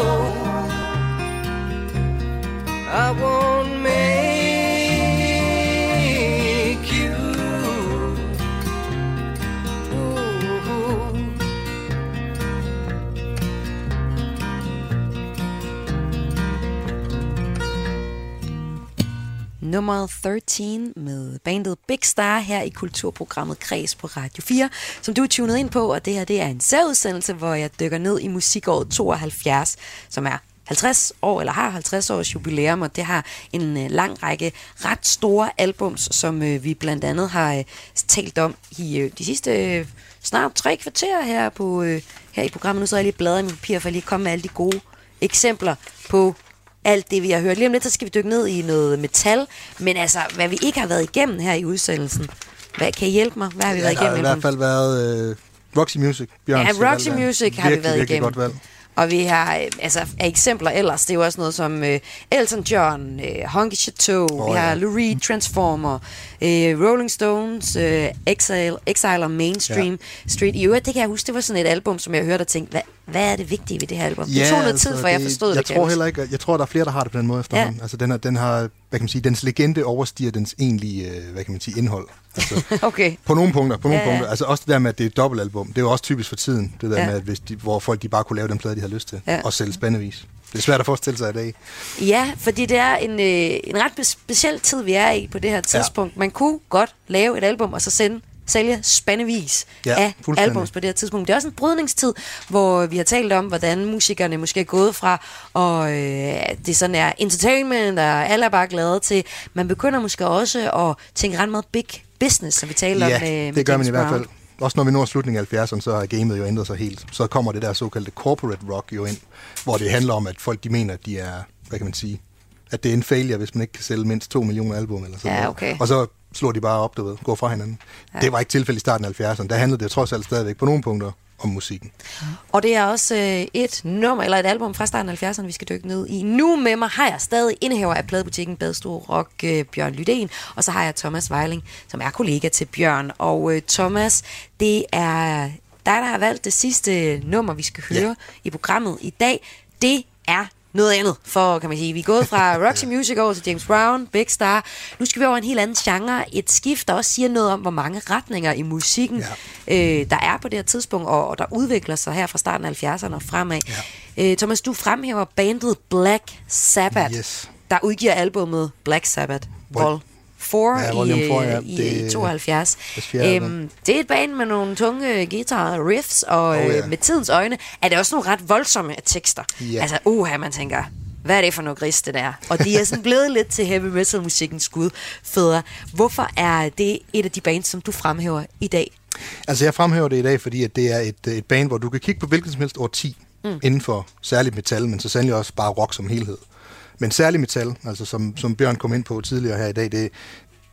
I won't Nummer 13 med bandet Big Star her i kulturprogrammet Kreds på Radio 4, som du er tunet ind på, og det her det er en særudsendelse, hvor jeg dykker ned i musikåret 72, som er 50 år, eller har 50 års jubilæum, og det har en øh, lang række ret store albums, som øh, vi blandt andet har øh, talt om i øh, de sidste øh, snart tre kvarter her, på, øh, her i programmet. Nu så jeg lige bladret i min papir, for at lige komme med alle de gode eksempler på alt det, vi har hørt. Lige om lidt, så skal vi dykke ned i noget metal, men altså, hvad vi ikke har været igennem her i udsendelsen. Hvad, kan I hjælpe mig? Hvad har vi Ja, været der har igennem? i hvert fald været øh, Roxy Music. Bjørns Ja, Roxy Music har vi været igennem. godt valg. Og vi har øh, altså af eksempler ellers, det er jo også noget som øh, Elton John, øh, Honky Chateau, oh, vi ja. har Lou Reed, Transformer, øh, Rolling Stones, øh, Exile, Exile og Mainstream ja. Street. I øvrigt, det kan jeg huske, det var sådan et album, som jeg hørte og tænkte, hvad, hvad er det vigtige ved det her album? det tog noget tid, for jeg forstod det. Jeg tror heller ikke, jeg tror, der er flere, der har det på den måde efterhånden. Ja. Altså, den, er, den har, hvad kan man sige, dens legende overstiger dens egentlige, øh, hvad kan man sige, indhold. Altså, Okay. på nogle punkter, på nogle Ja, ja. punkter. Altså også det der med, at det er et dobbeltalbum. Det er jo også typisk for tiden, det der Ja. med, at hvis de, hvor folk de bare kunne lave den plade, de har lyst til. Ja. Og sælge spændevis. Det er svært at forestille sig i dag. Ja, fordi det er en, øh, en ret speciel tid, vi er i på det her tidspunkt. Ja. Man kunne godt lave et album, og så sende sælge spandevis Ja, af albums på det her tidspunkt. Det er også en brydningstid, hvor vi har talt om, hvordan musikerne måske er gået fra, og øh, det sådan er entertainment, og alle er bare glade til. Man begynder måske også at tænke ret meget big business, som vi talte ja, om med, med det gør James man i hvert fald. Også når vi når slutningen af 70'erne, så har gamet jo ændret sig helt. Så kommer det der såkaldte corporate rock jo ind, hvor det handler om, at folk de mener, at de er, hvad kan man sige, at det er en failure, hvis man ikke kan sælge mindst 2 millioner album eller sådan Ja, noget. okay. Og så slår de bare op, du ved, går fra hinanden. Ja. Det var ikke tilfældet i starten af 70'erne. Der handlede det trods alt stadigvæk på nogle punkter om musikken. Og det er også øh, et nummer, eller et album fra starten af 70'erne, vi skal dykke ned i. Nu med mig har jeg stadig indehaver af pladebutikken Badstue Rock, øh, Bjørn Lydén, og så har jeg Thomas Weiling, som er kollega til Bjørn. Og øh, Thomas, det er dig, der har valgt det sidste nummer, vi skal høre ja. i programmet i dag. Det er noget andet, for kan man sige. Vi er gået fra Roxy Music over til James Brown, Big Star. Nu skal vi over en helt anden genre. Et skift, der også siger noget om, hvor mange retninger i musikken, ja. øh, der er på det her tidspunkt, og, og der udvikler sig her fra starten af 70'erne og fremad. Ja. Øh, Thomas, du fremhæver bandet Black Sabbath, Yes. der udgiver albumet Black Sabbath Vol-. 4 Ja, i, volume four, ja. øh, i Det er 72. deres fjerde album. Øhm, det er et band med nogle tunge guitar riffs, og Oh, ja. øh, med tidens øjne er det også nogle ret voldsomme tekster. Ja. Altså, uha, man tænker, hvad er det for noget gris, det der? Og de er sådan blevet lidt til heavy metal musikkens skud fødder. Hvorfor er det et af de bands, som du fremhæver i dag? Altså jeg fremhæver det i dag, fordi at det er et, et band, hvor du kan kigge på hvilken som helst årti mm. inden for særligt metal, men så sandelig også bare rock som helhed. Men særligt metal, altså som, som Bjørn kom ind på tidligere her i dag, det,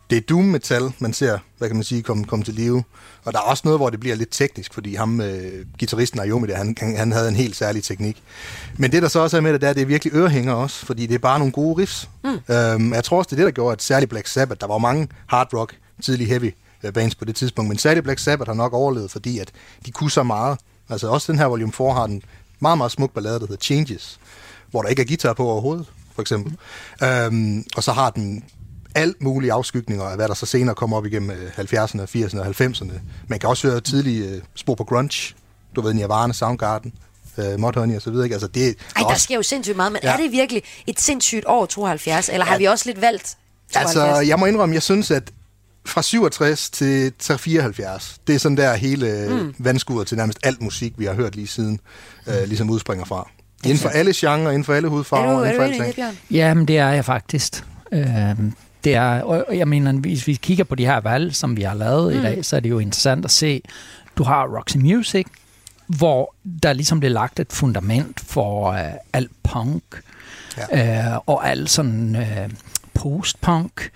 det er doom metal, man ser, hvad kan man sige, komme, komme til live. Og der er også noget, hvor det bliver lidt teknisk, fordi ham, øh, gitarristen Ayomi der, han, han, havde en helt særlig teknik. Men det, der så også er med det, der, det er virkelig ørehænger også, fordi det er bare nogle gode riffs. Mm. Øhm, jeg tror også, det er det, der gjorde, at særligt Black Sabbath, der var mange hard rock, tidlig heavy øh, bands på det tidspunkt, men særligt Black Sabbath har nok overlevet, fordi at de kunne så meget. Altså også den her Volume 4 har den meget, meget smuk ballade, der hedder Changes, hvor der ikke er guitar på overhovedet, for eksempel. Mm. Øhm, og så har den alt mulige afskygninger af, hvad der så senere kommer op igennem 70'erne, 80'erne og 90'erne. Man kan også høre tidlige uh, spor på grunge. Du ved, Nirvana, Soundgarden, uh, Mudhoney og så videre. Ikke? Altså, det, Ej, der sker jo sindssygt meget, men ja. er det virkelig et sindssygt år 72, eller har ja. vi også lidt valgt 72? Altså, jeg må indrømme, jeg synes, at fra 67 til 74, det er sådan der hele mm. vandskuret til nærmest alt musik, vi har hørt lige siden, uh, ligesom udspringer fra. Inden for alle genrer, inden for alle hudfarver, er du, inden for alt Jamen, det er jeg faktisk. Uh, det er, og jeg mener, hvis vi kigger på de her valg, som vi har lavet mm. i dag, så er det jo interessant at se, du har Roxy Music, hvor der ligesom bliver lagt et fundament for uh, alt punk, ja. uh, og alt sådan uh, post-punk,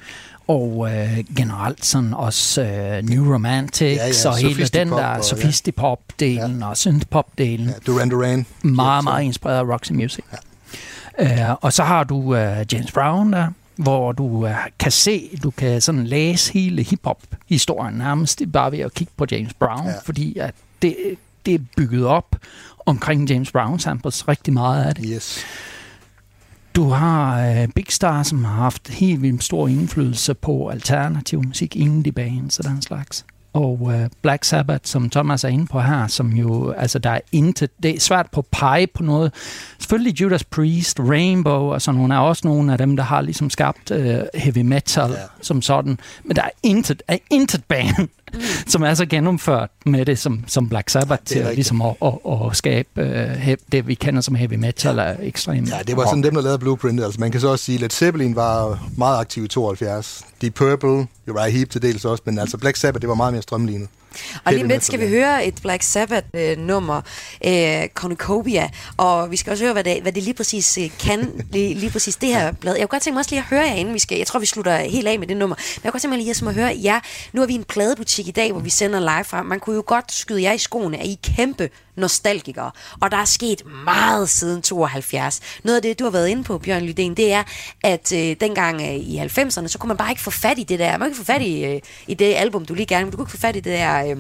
og uh, generelt sådan også uh, New Romantics, ja, ja, og hele den der sofistipop-delen ja. og synthpop-delen. Ja, Duran Duran. Meget, meget inspireret af Roxy Music. Ja. Uh, og så har du uh, James Brown der, hvor du uh, kan se, du kan sådan læse hele hiphop-historien nærmest bare ved at kigge på James Brown, ja. fordi at det, det er bygget op omkring James Brown samples rigtig meget af det. Yes. Du har uh, Big Star, som har haft helt vildt stor indflydelse på alternativ musik, indie bands og den slags og uh, Black Sabbath, som Thomas er inde på her, som jo, altså der er intet, det er svært på pege på noget. Selvfølgelig Judas Priest, Rainbow og sådan nogle er også nogle af dem, der har ligesom skabt uh, heavy metal ja. som sådan, men der er intet, er intet band, mm. Som er så gennemført med det som, som Black Sabbath til at, ligesom at, at, at skabe uh, det, vi kender som heavy metal ja. er ekstremt. Ja, det var sådan dem, der lavede Blueprint. Altså man kan så også sige, at Led Zeppelin var meget aktiv i 72. Deep Purple, Uriah Heep til dels også, men altså Black Sabbath, det var meget mere strømlignet. Og lige lidt skal vi høre et Black Sabbath-nummer, øh, Cornucopia, og vi skal også høre, hvad det, hvad det lige præcis øh, kan, lige, lige præcis det her blad. Jeg kunne godt tænke mig også lige at høre jer, inden vi skal, jeg tror, vi slutter helt af med det nummer, men jeg kunne godt tænke mig lige at høre ja, nu er vi en pladebutik i dag, hvor vi sender live fra. Man kunne jo godt skyde jer i skoene, at I kæmpe nostalgikere. Og der er sket meget siden 72. Noget af det, du har været inde på, Bjørn Lydén, det er, at øh, dengang øh, i 90'erne, så kunne man bare ikke få fat i det der. Man kunne ikke få fat i, øh, i det album, du lige gerne, men du kunne ikke få fat i det der... Øh,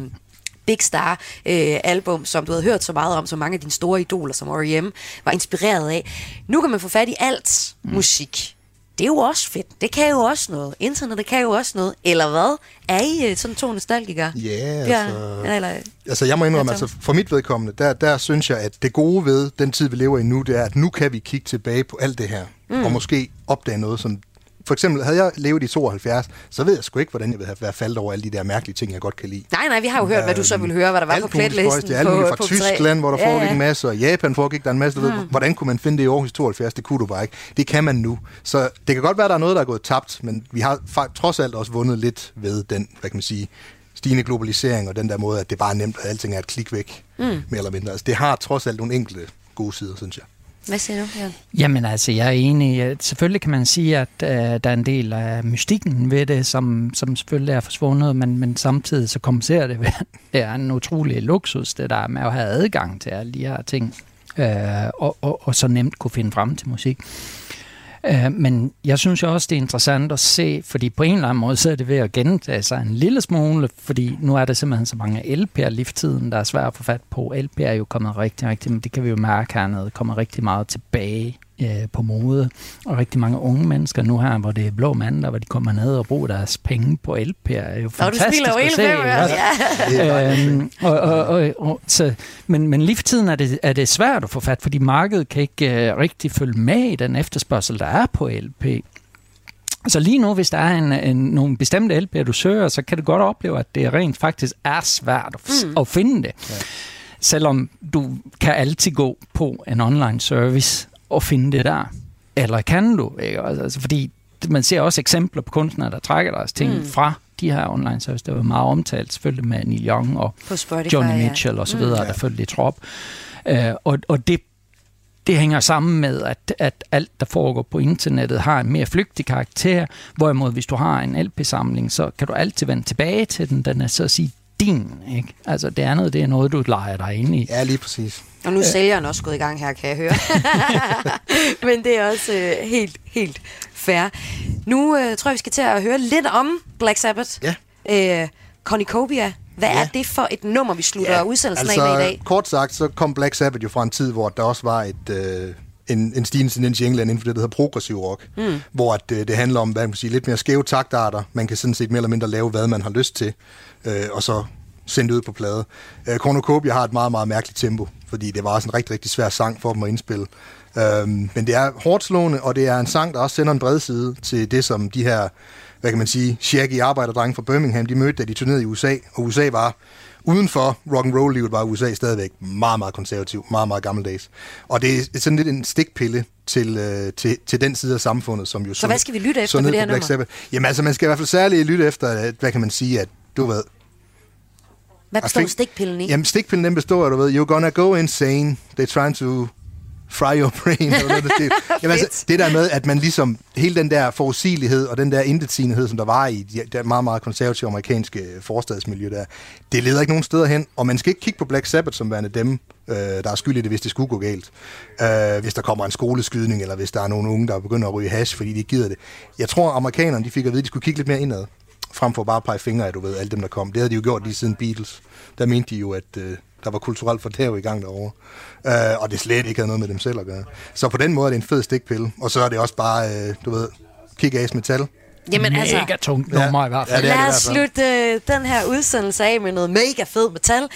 Big Star øh, album, som du havde hørt så meget om, som mange af dine store idoler, som R.E.M. var inspireret af. Nu kan man få fat i alt mm. musik det er jo også fedt. Det kan jo også noget. Internet kan jo også noget. Eller hvad? Er I øh, sådan to nostalgikere? Ja, yeah, altså... Ja, eller, altså, jeg må indrømme, altså, for mit vedkommende, der, der synes jeg, at det gode ved den tid, vi lever i nu, det er, at nu kan vi kigge tilbage på alt det her. Mm. Og måske opdage noget, som for eksempel, havde jeg levet i 72, så ved jeg sgu ikke, hvordan jeg ville have været faldet over alle de der mærkelige ting, jeg godt kan lide. Nej, nej, vi har jo hørt, øh, hvad du så ville høre, hvad der var på playlisten. Alt muligt fra på Tyskland, hvor der ja, foregik ja. en masse, og Japan foregik der en masse. Mm. Ved, hvordan kunne man finde det i Aarhus 72? Det kunne du bare ikke. Det kan man nu. Så det kan godt være, der er noget, der er gået tabt, men vi har trods alt også vundet lidt ved den, hvad kan man sige, stigende globalisering og den der måde, at det bare er nemt, at alting er et klik væk, mm. mere eller mindre. Altså, det har trods alt nogle enkelte gode sider, synes jeg. Hvad siger du, Jørgen? Jamen altså, jeg er enig. Selvfølgelig kan man sige, at øh, der er en del af mystikken ved det, som, som selvfølgelig er forsvundet, men, men samtidig så kompenserer det ved, det er en utrolig luksus, det der med at have adgang til alle de her ting, øh, og, og, og så nemt kunne finde frem til musik. Øh, men jeg synes jo også, det er interessant at se, fordi på en eller anden måde, så er det ved at gentage sig en lille smule, fordi nu er der simpelthen så mange LP'er livstiden, der er svært at få fat på. LP'er er jo kommet rigtig, rigtig, men det kan vi jo mærke hernede, kommer rigtig meget tilbage øh, på mode, og rigtig mange unge mennesker nu her, hvor det er blå mandag, hvor de kommer ned og bruger deres penge på LP'er, er jo fantastisk du at se. Ja. øhm, og, og, og, og, så, men, men lige for tiden er det, er det svært at få fat, fordi markedet kan ikke uh, rigtig følge med i den efterspørgsel, der er på LP. Så lige nu, hvis der er en, en, nogle bestemte LP'er, du søger, så kan du godt opleve, at det rent faktisk er svært at, mm. at finde det. Ja. Selvom du kan altid gå på en online service at finde det der? Eller kan du? Ikke? Altså, fordi man ser også eksempler på kunstnere, der trækker deres ting mm. fra de her online service. Det var meget omtalt selvfølgelig med Neil Young og Spotify, Johnny Mitchell og så videre, mm. der følte lidt trop. Uh, og, og det det hænger sammen med, at, at alt, der foregår på internettet, har en mere flygtig karakter, hvorimod hvis du har en LP-samling, så kan du altid vende tilbage til den. Den er så at sige din, ikke? Altså det andet, det er noget, du leger dig ind i. Ja, lige præcis. Og nu er sælgeren også gået i gang her, kan jeg høre. Men det er også øh, helt, helt fair. Nu øh, tror jeg, vi skal til at høre lidt om Black Sabbath. Ja. Øh, Cornucopia. Hvad ja. er det for et nummer, vi slutter ja, udsendelsen altså, af med i dag? kort sagt, så kom Black Sabbath jo fra en tid, hvor der også var et... Øh, en, en stigende tendens i England inden for det, der hedder progressiv rock, mm. hvor at, øh, det handler om, hvad man kan sige, lidt mere skæve taktarter. Man kan sådan set mere eller mindre lave, hvad man har lyst til, øh, og så sende det ud på plade. Øh, Cornucopia har et meget, meget mærkeligt tempo, fordi det var også en rigtig, rigtig svær sang for dem at indspille. Øh, men det er hårdt slående, og det er en sang, der også sender en bred side til det, som de her, hvad kan man sige, shaggy arbejderdrenge fra Birmingham, de mødte, da de turnerede i USA, og USA var uden for rock and roll livet var USA stadigvæk meget, meget konservativ, meget, meget gammeldags. Og det er sådan lidt en stikpille til, øh, til, til den side af samfundet, som jo Så hvad skal vi lytte efter på det her nummer? Sabbath. Jamen altså, man skal i hvert fald særligt lytte efter, at, hvad kan man sige, at du ved... Hvad består I think- stikpillen i? Jamen, stikpillen den består af, du ved, you're gonna go insane, they're trying to fry your brain. Eller noget, det. Jamen, altså, det der med, at man ligesom, hele den der forudsigelighed og den der intetsigende, som der var i de- det meget, meget konservative amerikanske forstadsmiljø der, det leder ikke nogen steder hen, og man skal ikke kigge på Black Sabbath som værende dem, øh, der er skyld i det, hvis det skulle gå galt. Øh, hvis der kommer en skoleskydning, eller hvis der er nogle unge, der begynder at ryge hash, fordi de ikke gider det. Jeg tror, amerikanerne de fik at vide, at de skulle kigge lidt mere indad, frem for bare at pege fingre af, du ved, alle dem, der kom. Det havde de jo gjort lige siden Beatles. Der mente de jo, at øh, der var kulturelt fortæv i gang derovre. Øh, og det slet ikke havde noget med dem selv at gøre. Så på den måde er det en fed stikpille. Og så er det også bare, øh, du ved, kick-ass metal. Jamen altså, Mega tungt nummer i hvert fald. Ja, det er Lad os slutte øh, den her udsendelse af med noget mega fed metal.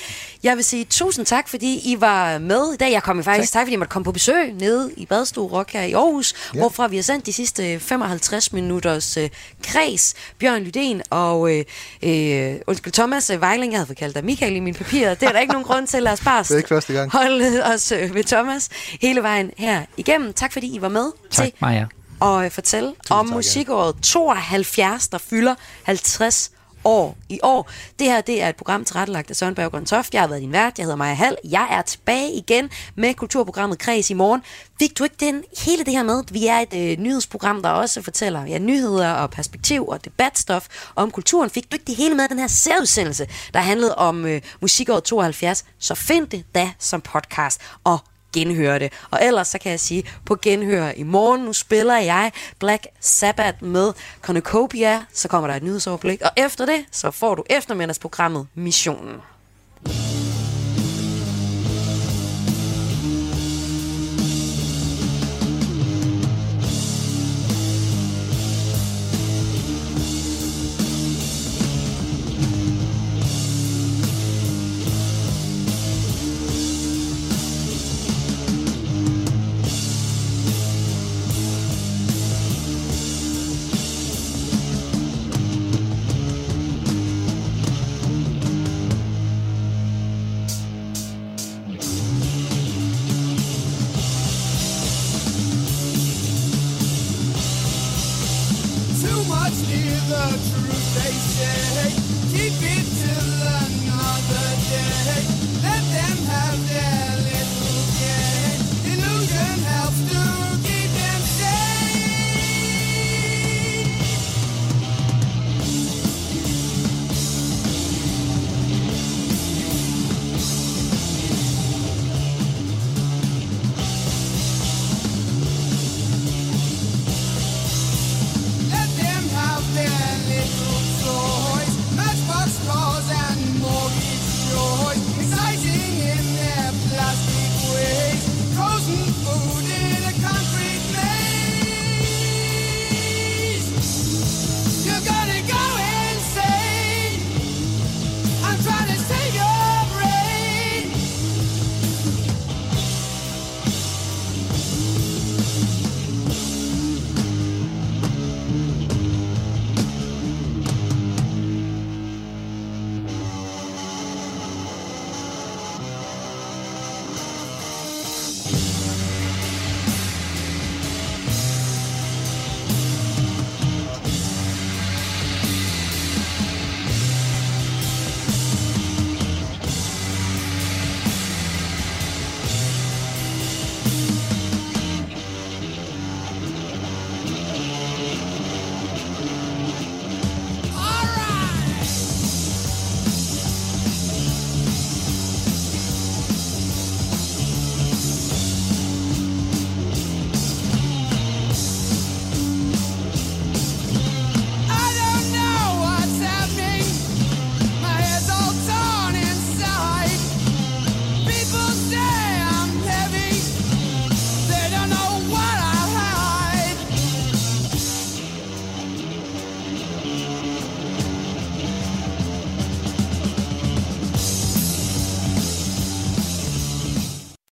Jeg vil sige tusind tak, fordi I var med i dag. Jeg kom i faktisk tak. tak, fordi I måtte komme på besøg nede i Badstue Rock her i Aarhus, ja. hvorfra vi har sendt de sidste 55 minutters øh, kreds. Bjørn Lydén og øh, øh, undskyld, Thomas øh, Vejling. Jeg havde fået kaldt dig Michael i mine papirer. Det er der ikke nogen grund til. Lad os bare Det er ikke første gang. holde os øh, ved Thomas hele vejen her igennem. Tak fordi I var med Tak, til Maja. Og øh, fortælle om tak, musikåret 72, der fylder 50 år i år. Det her det er et program tilrettelagt af Søren Berggren Toft. Jeg har været din vært. Jeg hedder Maja Hall. Jeg er tilbage igen med kulturprogrammet Kreds i morgen. Fik du ikke den, hele det her med? Vi er et øh, nyhedsprogram, der også fortæller ja, nyheder og perspektiv og debatstof om kulturen. Fik du ikke det hele med den her særudsendelse, der handlede om øh, musikåret 72? Så find det da som podcast og genhøre det. Og ellers så kan jeg sige, på genhør i morgen, nu spiller jeg Black Sabbath med Cornucopia, så kommer der et nyhedsoverblik, og efter det, så får du eftermiddagsprogrammet Missionen.